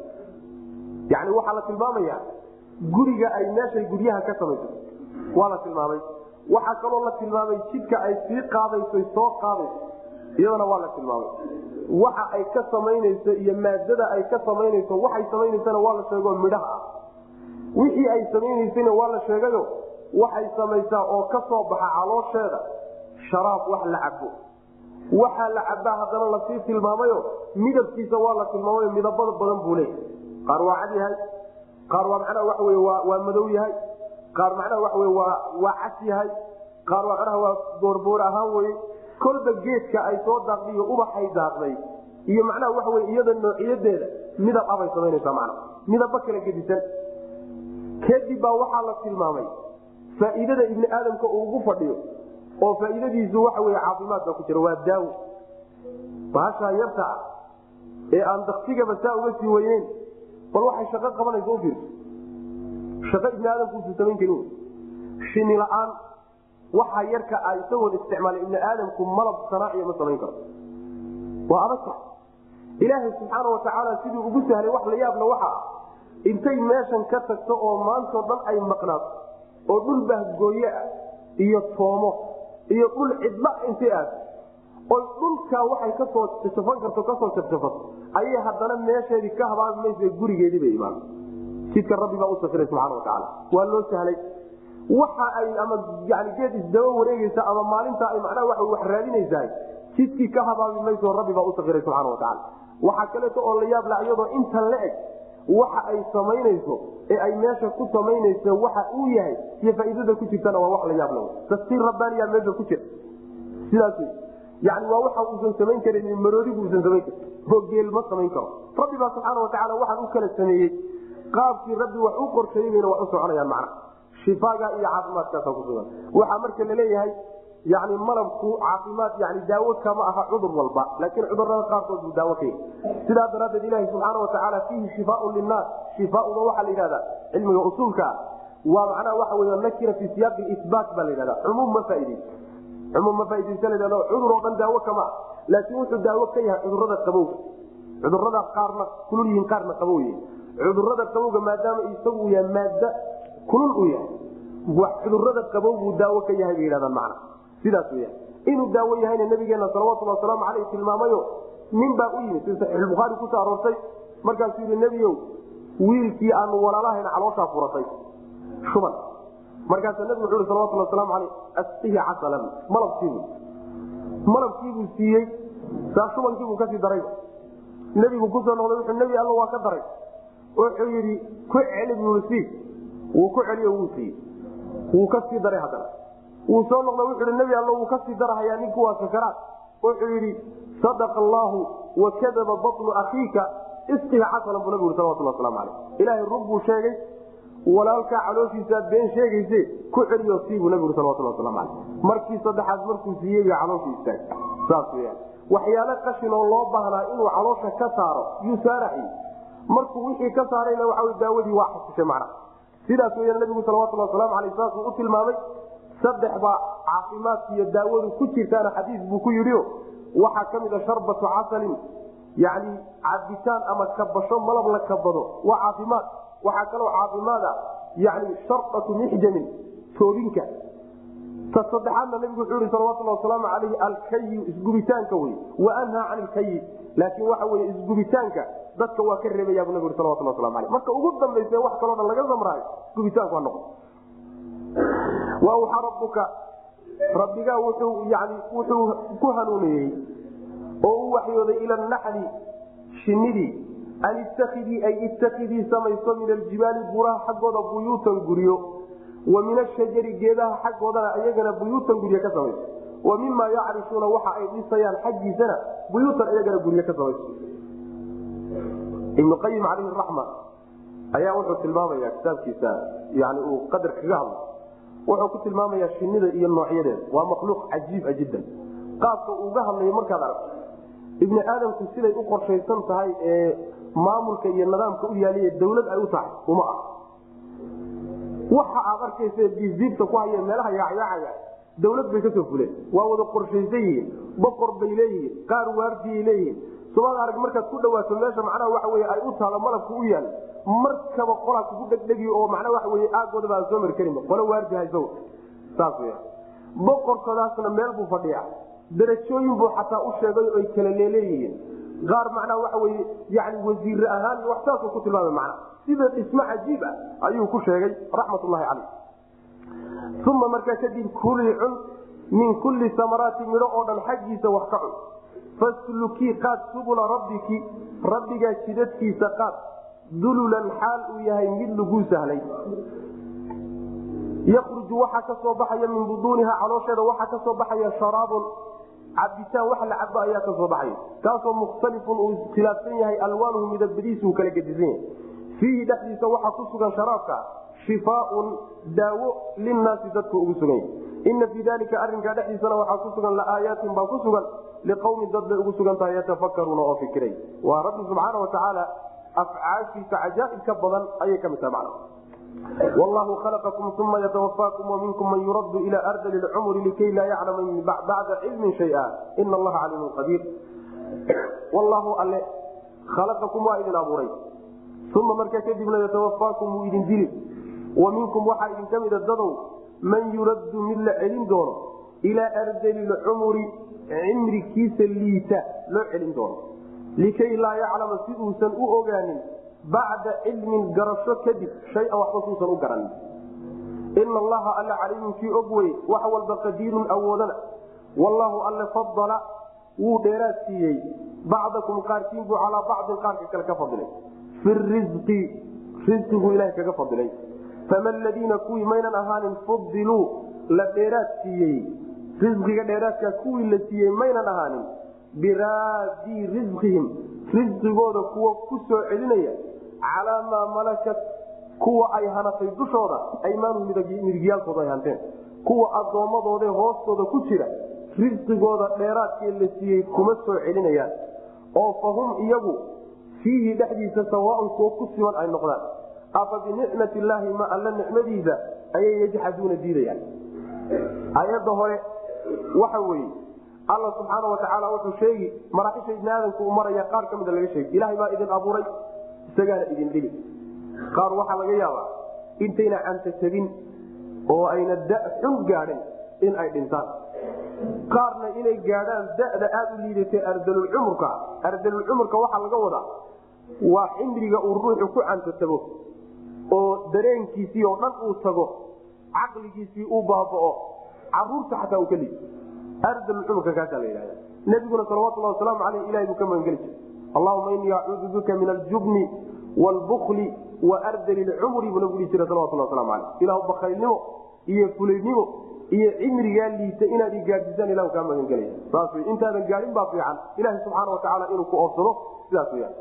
yani waxaa la tilmaamaya guriga ay meeshay guryaha ka samayso. Waa la tilmaamay. Waxaa kaloo la tilmaamay jidka ay sii qaadayso soo qaadayso iyadana waa la tilmaamay. Waxa ay ka samaynayso iyo maadada ay ka samaynayso waxay samaynaysana waa la sheego midhaha. Ah wixii ay samaynaysana waa la sheegayo. Waxay samaysaa oo ka soo baxa caloosheeda sharaab wax la cabo waxaa la cabaa haddana la sii tilmaamayo midabkiisa waa la tilmaamayo midabada badan buu leeyahay. Qaar waa cad yahay qaar waa macnaha waxa wey waa madow yahay. Qaar macnaha waxa wey waa waa cas yahay. Qaar waa macnaha waa boorboor ahaan weye kolba geedka ay soo daaqday iyo ubaxay daaqday. Iyo macnaha waxa wey iyada noociyadeeda midab abay samaynaysaa macna midaba kala gedisan. Kadib baa waxaa la tilmaamay. Faa'iidada ibni aadamka uu ugu fadhiyo oo faa'iidadiisu waxa wey caafimaad baa ku jira waa daawo. Baashaa yarta ah ee aan daktigaba saa uga sii weyneyn bal waxay shaqo qabanaysa ufiirso shaqo ibni aadamkuusu samayn karin shini la'aan yarka a isagoon isticmaalay ibni aadamku malab sanaaciya ma samayn karo. Waa adag tahay. Ilaahay subxaana watacaala siduu ugu sahlay wax la yaabla waxa ah intay meeshan ka tagto oo maantao dhan ay maqnaato oo dhul bahgooye ah iyo toomo iyo dhul cidla intay aado oy dhulkaa waxay ka soo jafan karto ka soo jafjafato ayay haddana meesheedii ka habaabi maysa gurigeedii bay imaan. Jidka rabbi baa u safiray subxana watacaala waa loo sahlay. Waxa ay ama yani geed isdaba wareegeysa ama maalinta ay macnaha waa wax raadinaysaa jidkii ka habaabi mayso rabbi baa u safiray subxana watacaala waxaa kaleeto oo la yaabla iyadoo intan la eg waxa ay samaynayso ee ay meesha ku samaynayso waxa uu yahay iyo faa'iidada ku jirtana waa wax la yaabla tafsiir rabbaaniya meesha ku jira. Sidaas yani waa waxa uusan samayn karin maroodigu uusan samayn karin. Oo geel ma samayn karo. Rabbi baa subxaana watacaala waxaan u kala sameeyey. Qaabkii rabbi wax u qorsheeyey bayna wax u soconayaan macna. Shifaaga iyo caafimaadkaasa kusugan waxaa marka la leeyahay yani malabku caafimaad yani daawo kama aha cudur walba laakiin cudurrada qaarkood buu daawo ka yahy sidaa daraaddeed ilahi subxaana watacaala fiihi shifaaun linaas shifaauna waxaa la yidhahda cilmiga usuulkaa waa macnaha waxa wey nakira fi siyaaqi isbaat baa la yidhahda cumuum ma faaideyso cumuum ma faaideysa la yhahdo cudur oo dhan daawo kama ah laakiin wuxuu daawo ka yahay cudurrada qabowga cudurrada qaarna kulul yihiin qaarna qabow yihiin cudurrada qabowga maadaama isagu yahay maada kulul uu yahay cudurrada qabow buu daawo ka yahay bay yidhahdaan macna sidaas weya inuu daawo yahayna nabigeena salawatulli wasalaamu caleyh tilmaamayo nin baa u yimid sida saxiixulbukhaari ku soo aroortay. Markaasuu yihi nebiyow wiilkii aanu walaalahayna calooshaa furatay. Shuban. Markaasaa nabigu wuxu uhi salawatulli wasalaamu caleyh asqihi casalan malabkiibuu malabkiibuu siiyey. Saa shubankiibuu ka sii darayba nebigu ku soo noqday wuxuu nebi alla waa ka daray. Wuxuu yidhi ku celi buui wuu ku celiyo wuu siiyey. Wuu ka sii daray haddana wuu soo noqda wuxuu hi nebi alla wuu ka sii darahayaa ninku waa sakaraad. Wuxuu yidhi sadaqa allaahu wakadaba batnu akhiika isqiha xasanan buu nabigu salawatullah waslamu caleyh ilaahay rug buu sheegay walaalkaa calooshiisaad been sheegayse ku celiyo sii buu nabigu salawatullah waslamu caleyh markii saddexaad markuu siiyey bay calooshii istaag saas weyaan waxyaalo qashin oo loo baahnaa inuu caloosha ka saaro yuu saaraxi markuu wixii ka saarayna waxa daawadii waa xasishay macnaha. Sidaas weyaan nabigu salawatullah waslamu aleyh saasuu u tilmaamay saddex baa caafimaadka iyo daawadu ku jirtaana xadiis buu ku yidhio waxaa ka mid a sharbatu casalin yani cabitaan ama kabasho malab la kabado waa caafimaad. Waxaa kaloo caafimaada yani sharbatu mixjamin toobinka. Ta saddexaadna nabigu wuxuu ihi salawatullah wasalaamu alayhi alkayu isgubitaanka wey wa anhaa can ilkayi laakiin waxa wey isgubitaanka dadka waa ka reebaya bu nabig salawatullah waslamu aleyh marka ugu dambaysa wax kaloo dhan laga samraayo gubitaanku ha noqo wa awxaa rabbuka. Rabbigaa wuxuu ku hanuuniyey oo u waxyooday ila naxli shinidii an ittakidii ay ittakidii samayso min aljibaali buraha xaggooda buyuutan guryo wa min ashajari geedaha xaggoodana iyagana buyuutan guryo ka samayso. Wa mima yacrishuuna waxa ay dhisayaan xaggiisana buyuutan iyagana guryo ka samayso. Ibnu qayim calayhi raxma ayaa wuxuu tilmaamaya kitaabkiisa yani uu qadar kaga hadlo wuxuu ku tilmaamayaa shinida iyo noocyadeeda waa makhluuq cajiiba jiddan. Qaabka uuga hadlayo markaad aragto ibni aadamku siday u qorshaysan tahay ee maamulka iyo nidaamka u yaaliya dawlad ay u tahay uma ah waxa aad arkaysa diibdiibta ku haya meelaha yaacyaacaya dawlad bay ka soo fuleen. Waa wada qorshaysan yihiin boqor bay leeyihiin qaar waardiyay leeyihiin. Subaad arag markaad ku dhawaato meesha macnaha waxa wey ay u taalo malabka u yaal markaba qolaa kugu dhegdhegi oo macnaa waxa wey aagoodaba aan soo mari karinba qolo waardi hayso saas w boqorkoodaasna meel buu fadhiya darajooyin buu xataa u sheegay oy kala leeleeyihiin. Qaar macnaha waxa weye yani wasiire ahaan wax saasuu ku tilmaamay macna sida dhismo cajiib ah ayuu ku sheegay raxmatullahi caleyh uma markaa kadib kuli cun min kulli samaraati midho oo dhan xaggiisa wax ka cun. Faslukii qaad subula rabbiki rabbigaa jidadkiisa qaad dululan xaal uu yahay mid laguu sahlay. Yakruju waxaa ka soo baxaya min buduuniha caloosheeda waxaa ka soo baxaya sharaabun cabitaan wax la cabo ayaa ka soo baxaya. Kaasoo mukhtalifun uu iskhilaafsan yahay alwaanuhu midabadiisu kala gedisan yahay. Fiihi dhexdiisa waxaa ku sugan sharaabka shifaaun daawo linnaasi dadka ugu sugan yahay ina fii dalika arinkaa dhexdiisana waxaa ku sugan laaayaatin baa ku sugan liqawmin dad bay ugu sugan tahay yatafakaruuna oo fikiray. Waa rabbi subxaana watacaala afcaashiisa cajaaibka badan ayay ka mid tahay wallahu khalaqakum uma yatawafaakum waminkum man yuraddu ila ardali lcumri likay laa yaclama bacda cilmin shaya ina allaha caliimun qadiir wallahu alle khalaqakum waa idin abuuray uma markaa kadibna yatawafaakum wuu idin dili wa waxaa idinka mida dadow man yuraddu mid la celin doono ilaa ardali lcumri cimrikiisa liita loo celin doono likay laa yaclama si uusan u ogaanin bacda cilmin garasho kadib shayan waxba suusan u garanin. Ina allaha caliimun kii og wey wax walba qadiirun awoodana. Wallaahu alle fadala wuu dheeraad siiyey. Bacdakum qaarkiin buu calaa bacdin qaarka kale ka fadilay fi risqi risqiguu ilaha kaga fadilay fama ladiina kuwii maynan ahaanin fudiluu la dheeraad siiyey. Risqiga dheeraadkaa kuwii la siiyey maynan ahaanin biraadii risqihim risqigooda kuwa ku soo celinaya. Calaa maa malakat kuwa ay hanatay dushooda aymaanu midigyaalkooda ay hanteen. Kuwa addoommadooda hoostooda ku jira risqigooda dheeraadkee la siiyey kuma soo celinayaan. Oo fa hum iyagu fiihi dhexdiisa sawaaun kuwo ku siman ay noqdaan. Afa binicmat illaahi ma alla nicmadiisa ayay yajxaduuna diidayaan. Ayadda hore waxa weeye alla subxaana watacaala wuxuu sheegi maraaxisha ibni aadamku u maraya qaar ka mida laga sheegi ilahay baa idin abuuray isagaana idin dhili qaar waxaa laga yaabaa intayna cantatabin oo ayna da xun gaadhin in ay dhintaan. Qaarna inay gaadhaan da'da aada u liidatay ardalulcumurka ardalulcumurka waxaa laga wadaa waa cimriga uu ruuxu ku cantatabo oo dareenkiisii oo dhan uu tago caqligiisii uu baaba'o carruurta xataa uu ka liid ardalulcumurka kaasaa la yidhahda nabiguna salawatullahi wasalaamu aleyh ilahay buu ka magangeli jiray allahuma inii acuudu bika min aljubni wlbukli wa ardali lcumri buu nabigu dhihi jira salawatullah waslamu aleyh ilahu bakaylnimo iyo fulaynimo iyo cimrigaa liita inaad igaadisaan ilah kaa magangelaya saas wy intaadan gaadhin baa fiican ilaha subxaana watacaala inuu ku oofsado sidaas weyaan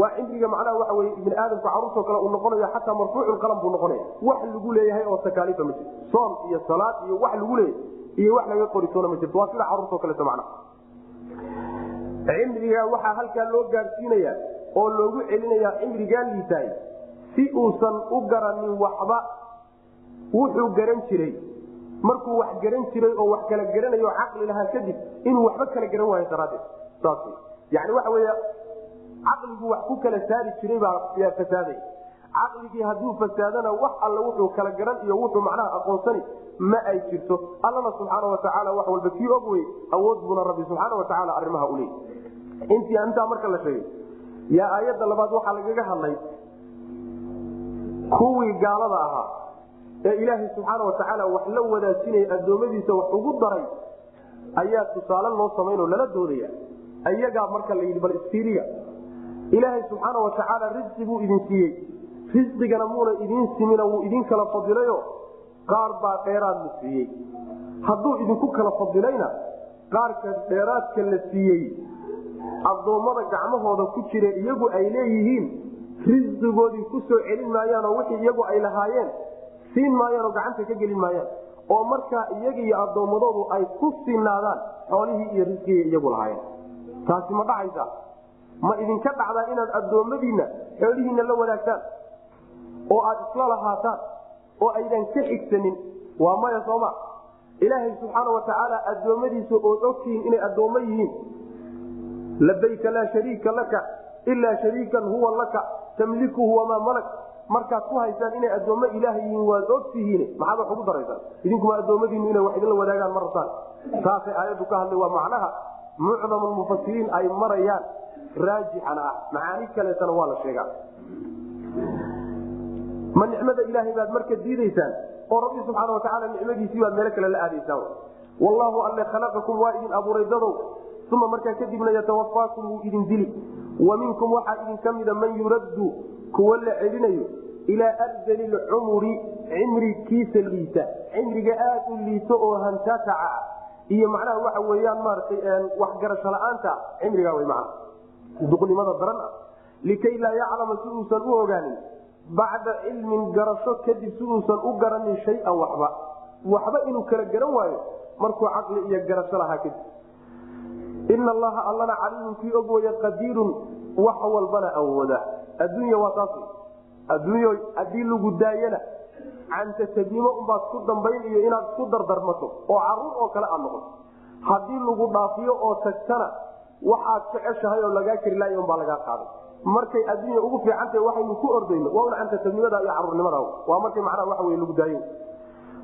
waa cimriga macnaha waxa wey ibni aadamku caruurtao kale uu noqonayo xataa marfuuculqalam buu noqonaya wax lagu leeyahay oo takaaliifa ma jirto soom iyo salaad iyo wax lagu leeyahay iyo wax laga qoritoona ma jirto. Waa sida caruurtao kaleeto macnaha cimriga waxaa halkaa loo gaadhsiinaya oo loogu celinayaa cimrigaa liitaay si uusan u garanin waxba. Wuxuu garan jiray. Markuu wax garan jiray oo wax kala garanayo caqli lahaa kadib inuu waxba kala garan waayo daraadeed saas yani waxa wey caqliguu wax ku kala saari jiray baa fasaaday. Caqligii hadduu fasaadana wax alle wuxuu kala garan iyo wuxuu macnaha aqoonsani ma ay jirto. Allana subxaana watacaala wax walba kii og wey awood buuna rabbi subxaana watacaala arrimaha uleey intii intaa marka la sheegay yaa aayadda labaad waxaa lagaga hadlay kuwii gaalada ahaa ee ilaahay subxaana watacaala wax la wadaajinaya addoommadiisa wax ugu daray ayaa tusaale loo samaynoo lala doodaya. Ayagaa marka la bal istiiriya. Ilaahay subxaana watacaala risqi buu idin siiyey. Risqigana muuna idiin simina wuu idin kala fadilayo qaar baa dheeraad la siiyey. Hadduu idinku kala fadilayna qaarka dheeraadka la siiyey addoommada gacmahooda ku jira iyagu ay leeyihiin risqigoodii ku soo celin maayaanoo wixii iyagu ay lahaayeen siin maayaanoo gacanta ka gelin maayaan oo markaa iyaga iyo addoommadoodu ay ku sinaadaan xoolihii iyo risqigii iyagu lahaayeen. Taasi ma dhacaysa ma idinka dhacdaa inaad addoommadiinna xoolihiinna la wadaagtaan? Oo aad isla lahaataan oo aydan ka xigsanin waa maya sooma ilaahay subxaana watacaala addoommadiisa ood ogtihiin inay addoommo yihiin. Labayka laa shariika laka ilaa shariikan huwa laka tamlikuhu wamaa malak. Markaad ku haysaan inay addoommo ilaah yihiin waad ogtihiin. Maxaad wax ugu daraysaan? Idinkuma addoommadiinu inay wax idinla wadaagaan ma rabtaan. Saasay aayaddu ka hadlay waa macnaha mucdam mufasiriin ay marayaan raajixana ah macaani kaleetana waa la sheegaa ma nicmada ilaahay baad marka diidaysaan? Oo rabbi subxaana watacaala nicmadiisii baad meelo kale la aadaysaan wallaahu alle khalaqakum waa idin abuuray dadow uma markaa kadibna yatawafaakum wuu idin dili. Wa minkum waxaa idinka mida man yuraddu kuwa la celinayo ilaa ardali lcumuri cimrikiisa liita cimriga aad u liito oo hantaataca ah. Iyo macnaha waxa weyaan maaratay waxgarasho la'aanta cimrigaa w man duqnimada daran ah. Likay laa yaclama si uusan u ogaanin bacda cilmin garasho kadib si u garanin shayan waxba. Waxba inuu kala garan waayo markuu caqli iyo garasho lahaa kadib. Ina allaha allana caliimun kii og waya qadiirun wax walbana awooda. Adduunya waa taas adduunyo haddii lagu daayana cantatabnimo unbaad ku dambayn iyo inaad isku dardarmato oo carruur oo kale aad noqoto. Haddii lagu dhaafiyo oo tagtana waxaad jeceshahay oo lagaa kari laay unbaa lagaa qaaday markay adduunya ugu fiicantahay waxaynu ku ordayno waa un cantatabnimada iyo caruurnimada waa markay macnaha waxa wey lagu daayo.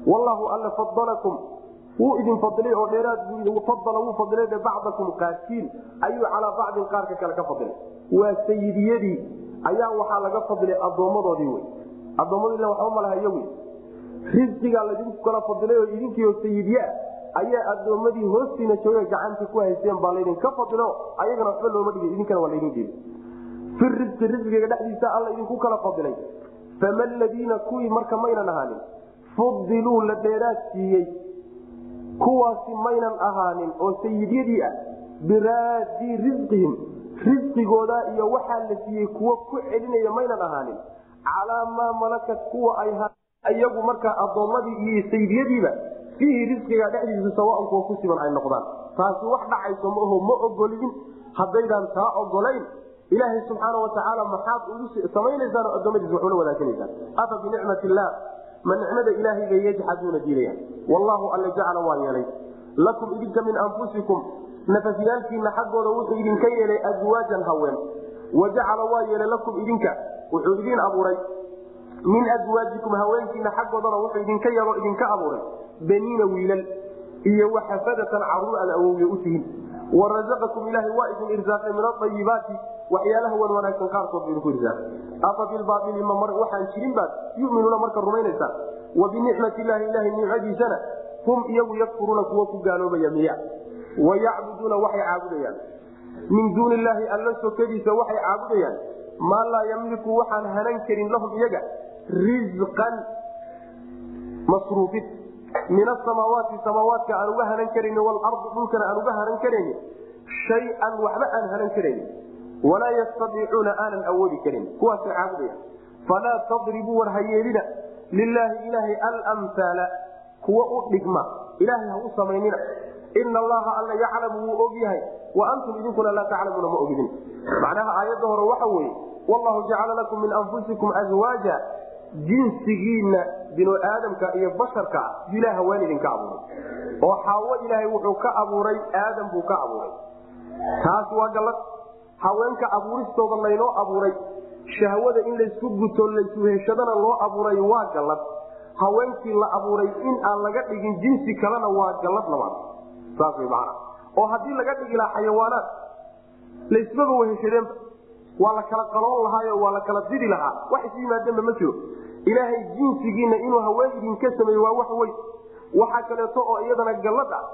Wallaahu alla fadalakum. Wuu idin fadilay oo dheeraad fadala wuu fadilay bacdakum qaarkiin ayuu calaa bacdin qaarka kale ka fadilay waa sayidiyadii ayaa waxaa laga fadilay addoommadoodii wey addoommadii waxba malahayo wey risqigaa laydinku kala fadilay oo idinkiio sayidyaa ayaa addoommadii hoostiina jooga gacanta ku haysteen baa laydinka fadilo ayagana waxba looma dhigay idinkana waa laydin dhiibay fi risqi risqiga dhexdiisa alla idinku kala fadilay. Fama ladiina kuwii marka maynan ahaanin fudiluu la dheeraad siiyey. Kuwaasi maynan ahaanin oo sayidyadii ah biraadii risqihim risqigooda iyo waxaa la siiyey kuwo ku celinaya maynan ahaanin. Calaa maa malakat kuwa ay iyagu markaa addoommadii iyo sayidyadiiba fiihi risqiga dhexdiisa sawaan kuwa ku siban ay noqdaan. Taasi wax dhacayso maaho ma ogolin haddaydaan taa ogolayn ilaahay subxaana watacaala maxaad ugu samaynaysaan oo addoommadiisa wax ula wadaaganaysaan afa binicmat illaah ma nicmada ilaahay bay yajxaduuna diidayaan wallaahu alle jacala waa yeelay. Lakum idinka min anfusikum nafafyaalkiina xaggooda wuxuu idinka yeelay aswaajan haween. Wa jacala waa yeelay lakum idinka wuxuu idiin abuuray. Min aswaajikum haweenkiina xaggoodana wuxuu idinka yeelo idinka abuuray. Baniina wiilal iyo waxafadatan carruur aad awowya u tihin. Warazaqakum ilaahay waa idin irsaaqay min aayibaati waxyaalaha wan wanaagsan qaarkood bu idinku irsaaqay afa bilbaaili ma waxaan jirin baad yuminuuna marka rumaynaysaan wa binicmati illaahi ilahay nicmadiisana hum iyagu yakfuruuna kuwa ku gaaloobaya miya. Wayacbuduuna waxay caabudayaan. Min duuni illaahi alla sokadiisa waxay caabudayaan. Maa laa yamliku waxaan hanan karin lahum iyaga risqan masruufid min asamaawaati samaawaadka aan uga hanan karayni waalardi dhulkana aan uga hanan karayni shay-an waxba aan hanan karayni walaa yastadiicuuna aanan awoodi karin. Kuwaasay caabudaya. Falaa tadribuu war hayeelina lilaahi ilaahay almhaala kuwa u dhigma. Ilaahay ha u samaynina. Ina allaha alla yaclamu wuu og yahay. Wa antum idinkuna laa taclamuuna ma ogidin. Macnaha aayadda hore waxa weeye wallahu jacala lakum min anfusikum azwaaja. Jinsigiinna binu aadamka iyo basharka ah haween idinka abuuray. Oo xaawo ilaahay wuxuu ka abuuray aadam buu ka abuuray. Taas waa gallad haweenka abuuristooda laynoo abuuray shahwada in laysku guto laysuheshadana loo abuuray waa gallad. Haweenkii la abuuray in aan laga dhigin jinsi kalena waa gallad labaad. Saas way macana oo haddii laga dhigi lahaa xayawaanaad laysmaba weheshadeenba waa la kala qaloon lahaayo waa la kala didi lahaa. Wax is yimaadeenba ma jiro. Ilaahay jinsigiinna inuu haween idinka sameeye waa wax weyn. Waxaa kaleeto oo iyadana gallad ah.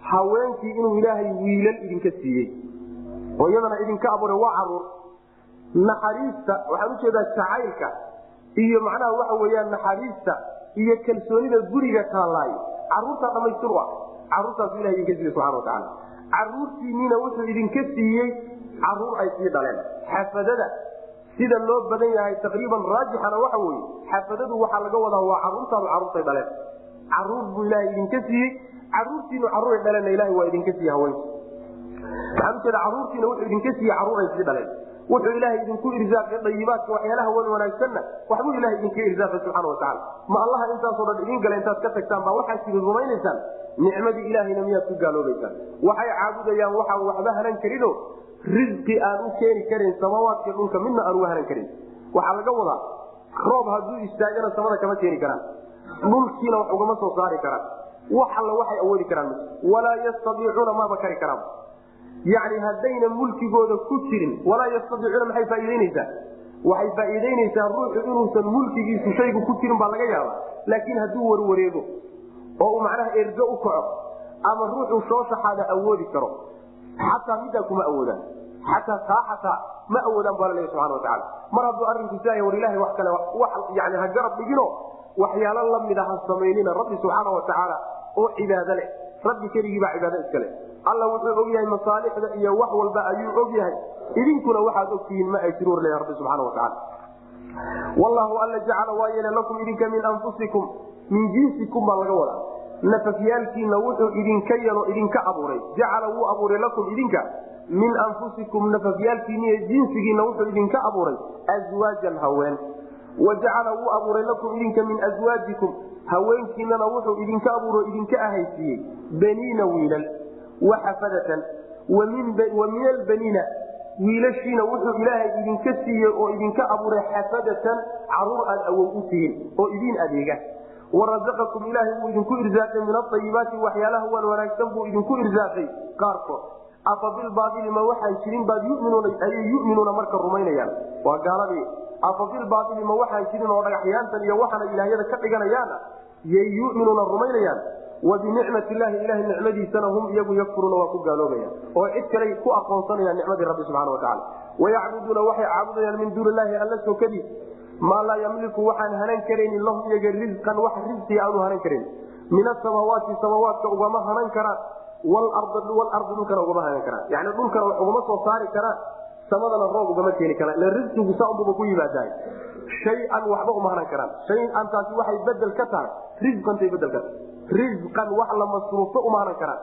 Haweenkii inuu ilaahay wiilal idinka siiyey oo iyadana idinka abuuray waa carruur naxariista waxaan u jeedaa jacaylka iyo macnaha waxa weyaan naxariista iyo kalsoonida guriga taallaayo caruurtaa dhamaystir u ah caruurtaasu ilah idinka siiyey subana watacaala caruurtiinniina wuxuu idinka siiyey carruur ay sii dhaleen. Xafadada sida loo badan yahay taqriiban raajixana waxa weye xafadadu waxaa laga wadaa waa caruurtaadu caruurtay dhaleen. Caruur buu ilaaha idinka siiyey caruurtiinu caruuray dhaleen ilaha waa idinka siiye haweenki waxaan ujeeda caruurtiina wuxuu idinka siiyey carruur ay sii dhaleen. Wuxuu ilaahay idinku irsaaqay dayibaadka waxyaalaha wan wanaagsanna waxbuu ilahay idinka irsaaqay subxana watacaala ma allaha intaasoo dhan idin gala intaad ka tagtaan baa waxaad sidi rumaynaysaan nicmadii ilaahayna miyaad ku gaaloobaysaan? Waxay caabudayaan waxaan waxba hanan karino risqi aan u keeni karin samaawaadka dhulka midna aan uga hanan karin. Waxaa laga wadaa roob hadduu istaagana samada kama keeni karaan. Dhulkiina wax ugama soo saari karaan. Wax alla waxay awoodi karaan walaa yastadiicuuna maaba kari karaan yani haddayna mulkigooda ku jirin walaa yastadiicuuna maxay faaiideyneysaa waxay faaiideyneysaa ruuxu inuusan mulkigiisu shaygu ku jirin baa laga yaaba laakiin hadduu warwareego oo uu macnaha ergo u kaco ama ruuxuu soo shaxaada awoodi karo xataa midaa kuma awoodaan. Xataa taa xataa ma awoodaan baa laleeya subana watacaala mar hadduu arrinku war ilahay wax kale yani ha garab dhigino waxyaalo lamida ha samaynina rabbi subxaana watacaala oo cibaado leh. Rabbi keligiibaa cibaado iskale alla wuxuu og yahay masaalixda iyo wax walba ayuu og yahay. Idinkuna waxaad ogtihiin ma ay jiruur leeya rabbi subxana watacaala wallahu alla jacala waa yeele lakum idinka min anfusikum min jinsikum baa laga wadaa. Nafafyaalkiina wuxuu idinka yelo idinka abuuray. Jacala wuu abuuray lakum idinka min anfusikum nafafyaalkiiniiyo jinsigiina wuxuu idinka abuuray aswaajan haween. Wa jacala wuu abuuray lakum idinka min aswaajikum haweenkiinana wuxuu idinka abuuro idinka ahaysiiyey baniina wiilal waxafadatan wa min wiilashiina wuxuu ilaahay idinka siiyey oo idinka abuuray xafadatan carruur aad awow u tihiin oo idiin adeega. Warazaqakum ilaahay buu idinku irsaaqay min aayibaati waxyaalaha wan wanaagsan buu idinku irsaaqay qaarkood. Afa bilbaaili ma waxaan jirin baad ayay yuminuuna marka rumaynayaan. Waa gaaladii. Afa bilbaaili ma waxaan jirin oo dhagaxyaantan iyo waxaana ilaahyada ka dhiganayaana yay yuminuuna rumaynayaan wa binicmat illaahi ilahay nicmadiisana hum iyagu yakfuruuna waa ku gaaloobayaan. Oo cid kale ku aqoonsanayaan nicmadii rabbi subxana watacaala wayacbuduuna waxay caabudayaan min duuni illaahi alla sokadiis maa laa yamliku waxaan hanan karaynin lahum iyaga risqan wax risqi aanu hanan karan min asamaawaati samaawaadka ugama hanan karaan walardi dhulkana ugama hanan karaan yani dhulkana wax ugama soo saari karaan samadana roob ugama keeni karaan ila risqigu saunbuba ku yimaadahay shay-an waxba uma hanan karaan. Shay-an taasi waxay bedel ka tahay. Risqantay bedel ka tahay risqan wax la masruufto uma hanan karaan.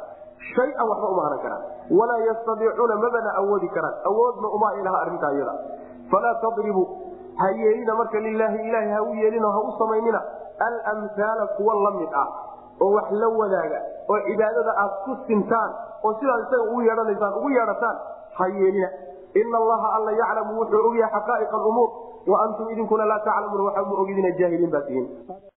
Shay-an waxba uma hanan karaan. Walaa yastadiicuuna mabana awoodi karaan. Awoodna uma ilaha arrintaa iyada falaa tadribu ha yeelina marka lilaahi ilaahay ha u yeelino ha u samaynina. Almhaala kuwa la mid ah oo wax la wadaaga oo cibaadada aad ku sintaan oo sidaas isaga ugu yeehanaysaan ugu yeedhataan ha yeelina. Ina allaha alla yaclamu wuxuu ogyahay xaqaa'iq alumuur. Wa antum idinkuna laa taclamuuna waxaa mu ogidina jaahiliin baa tihiin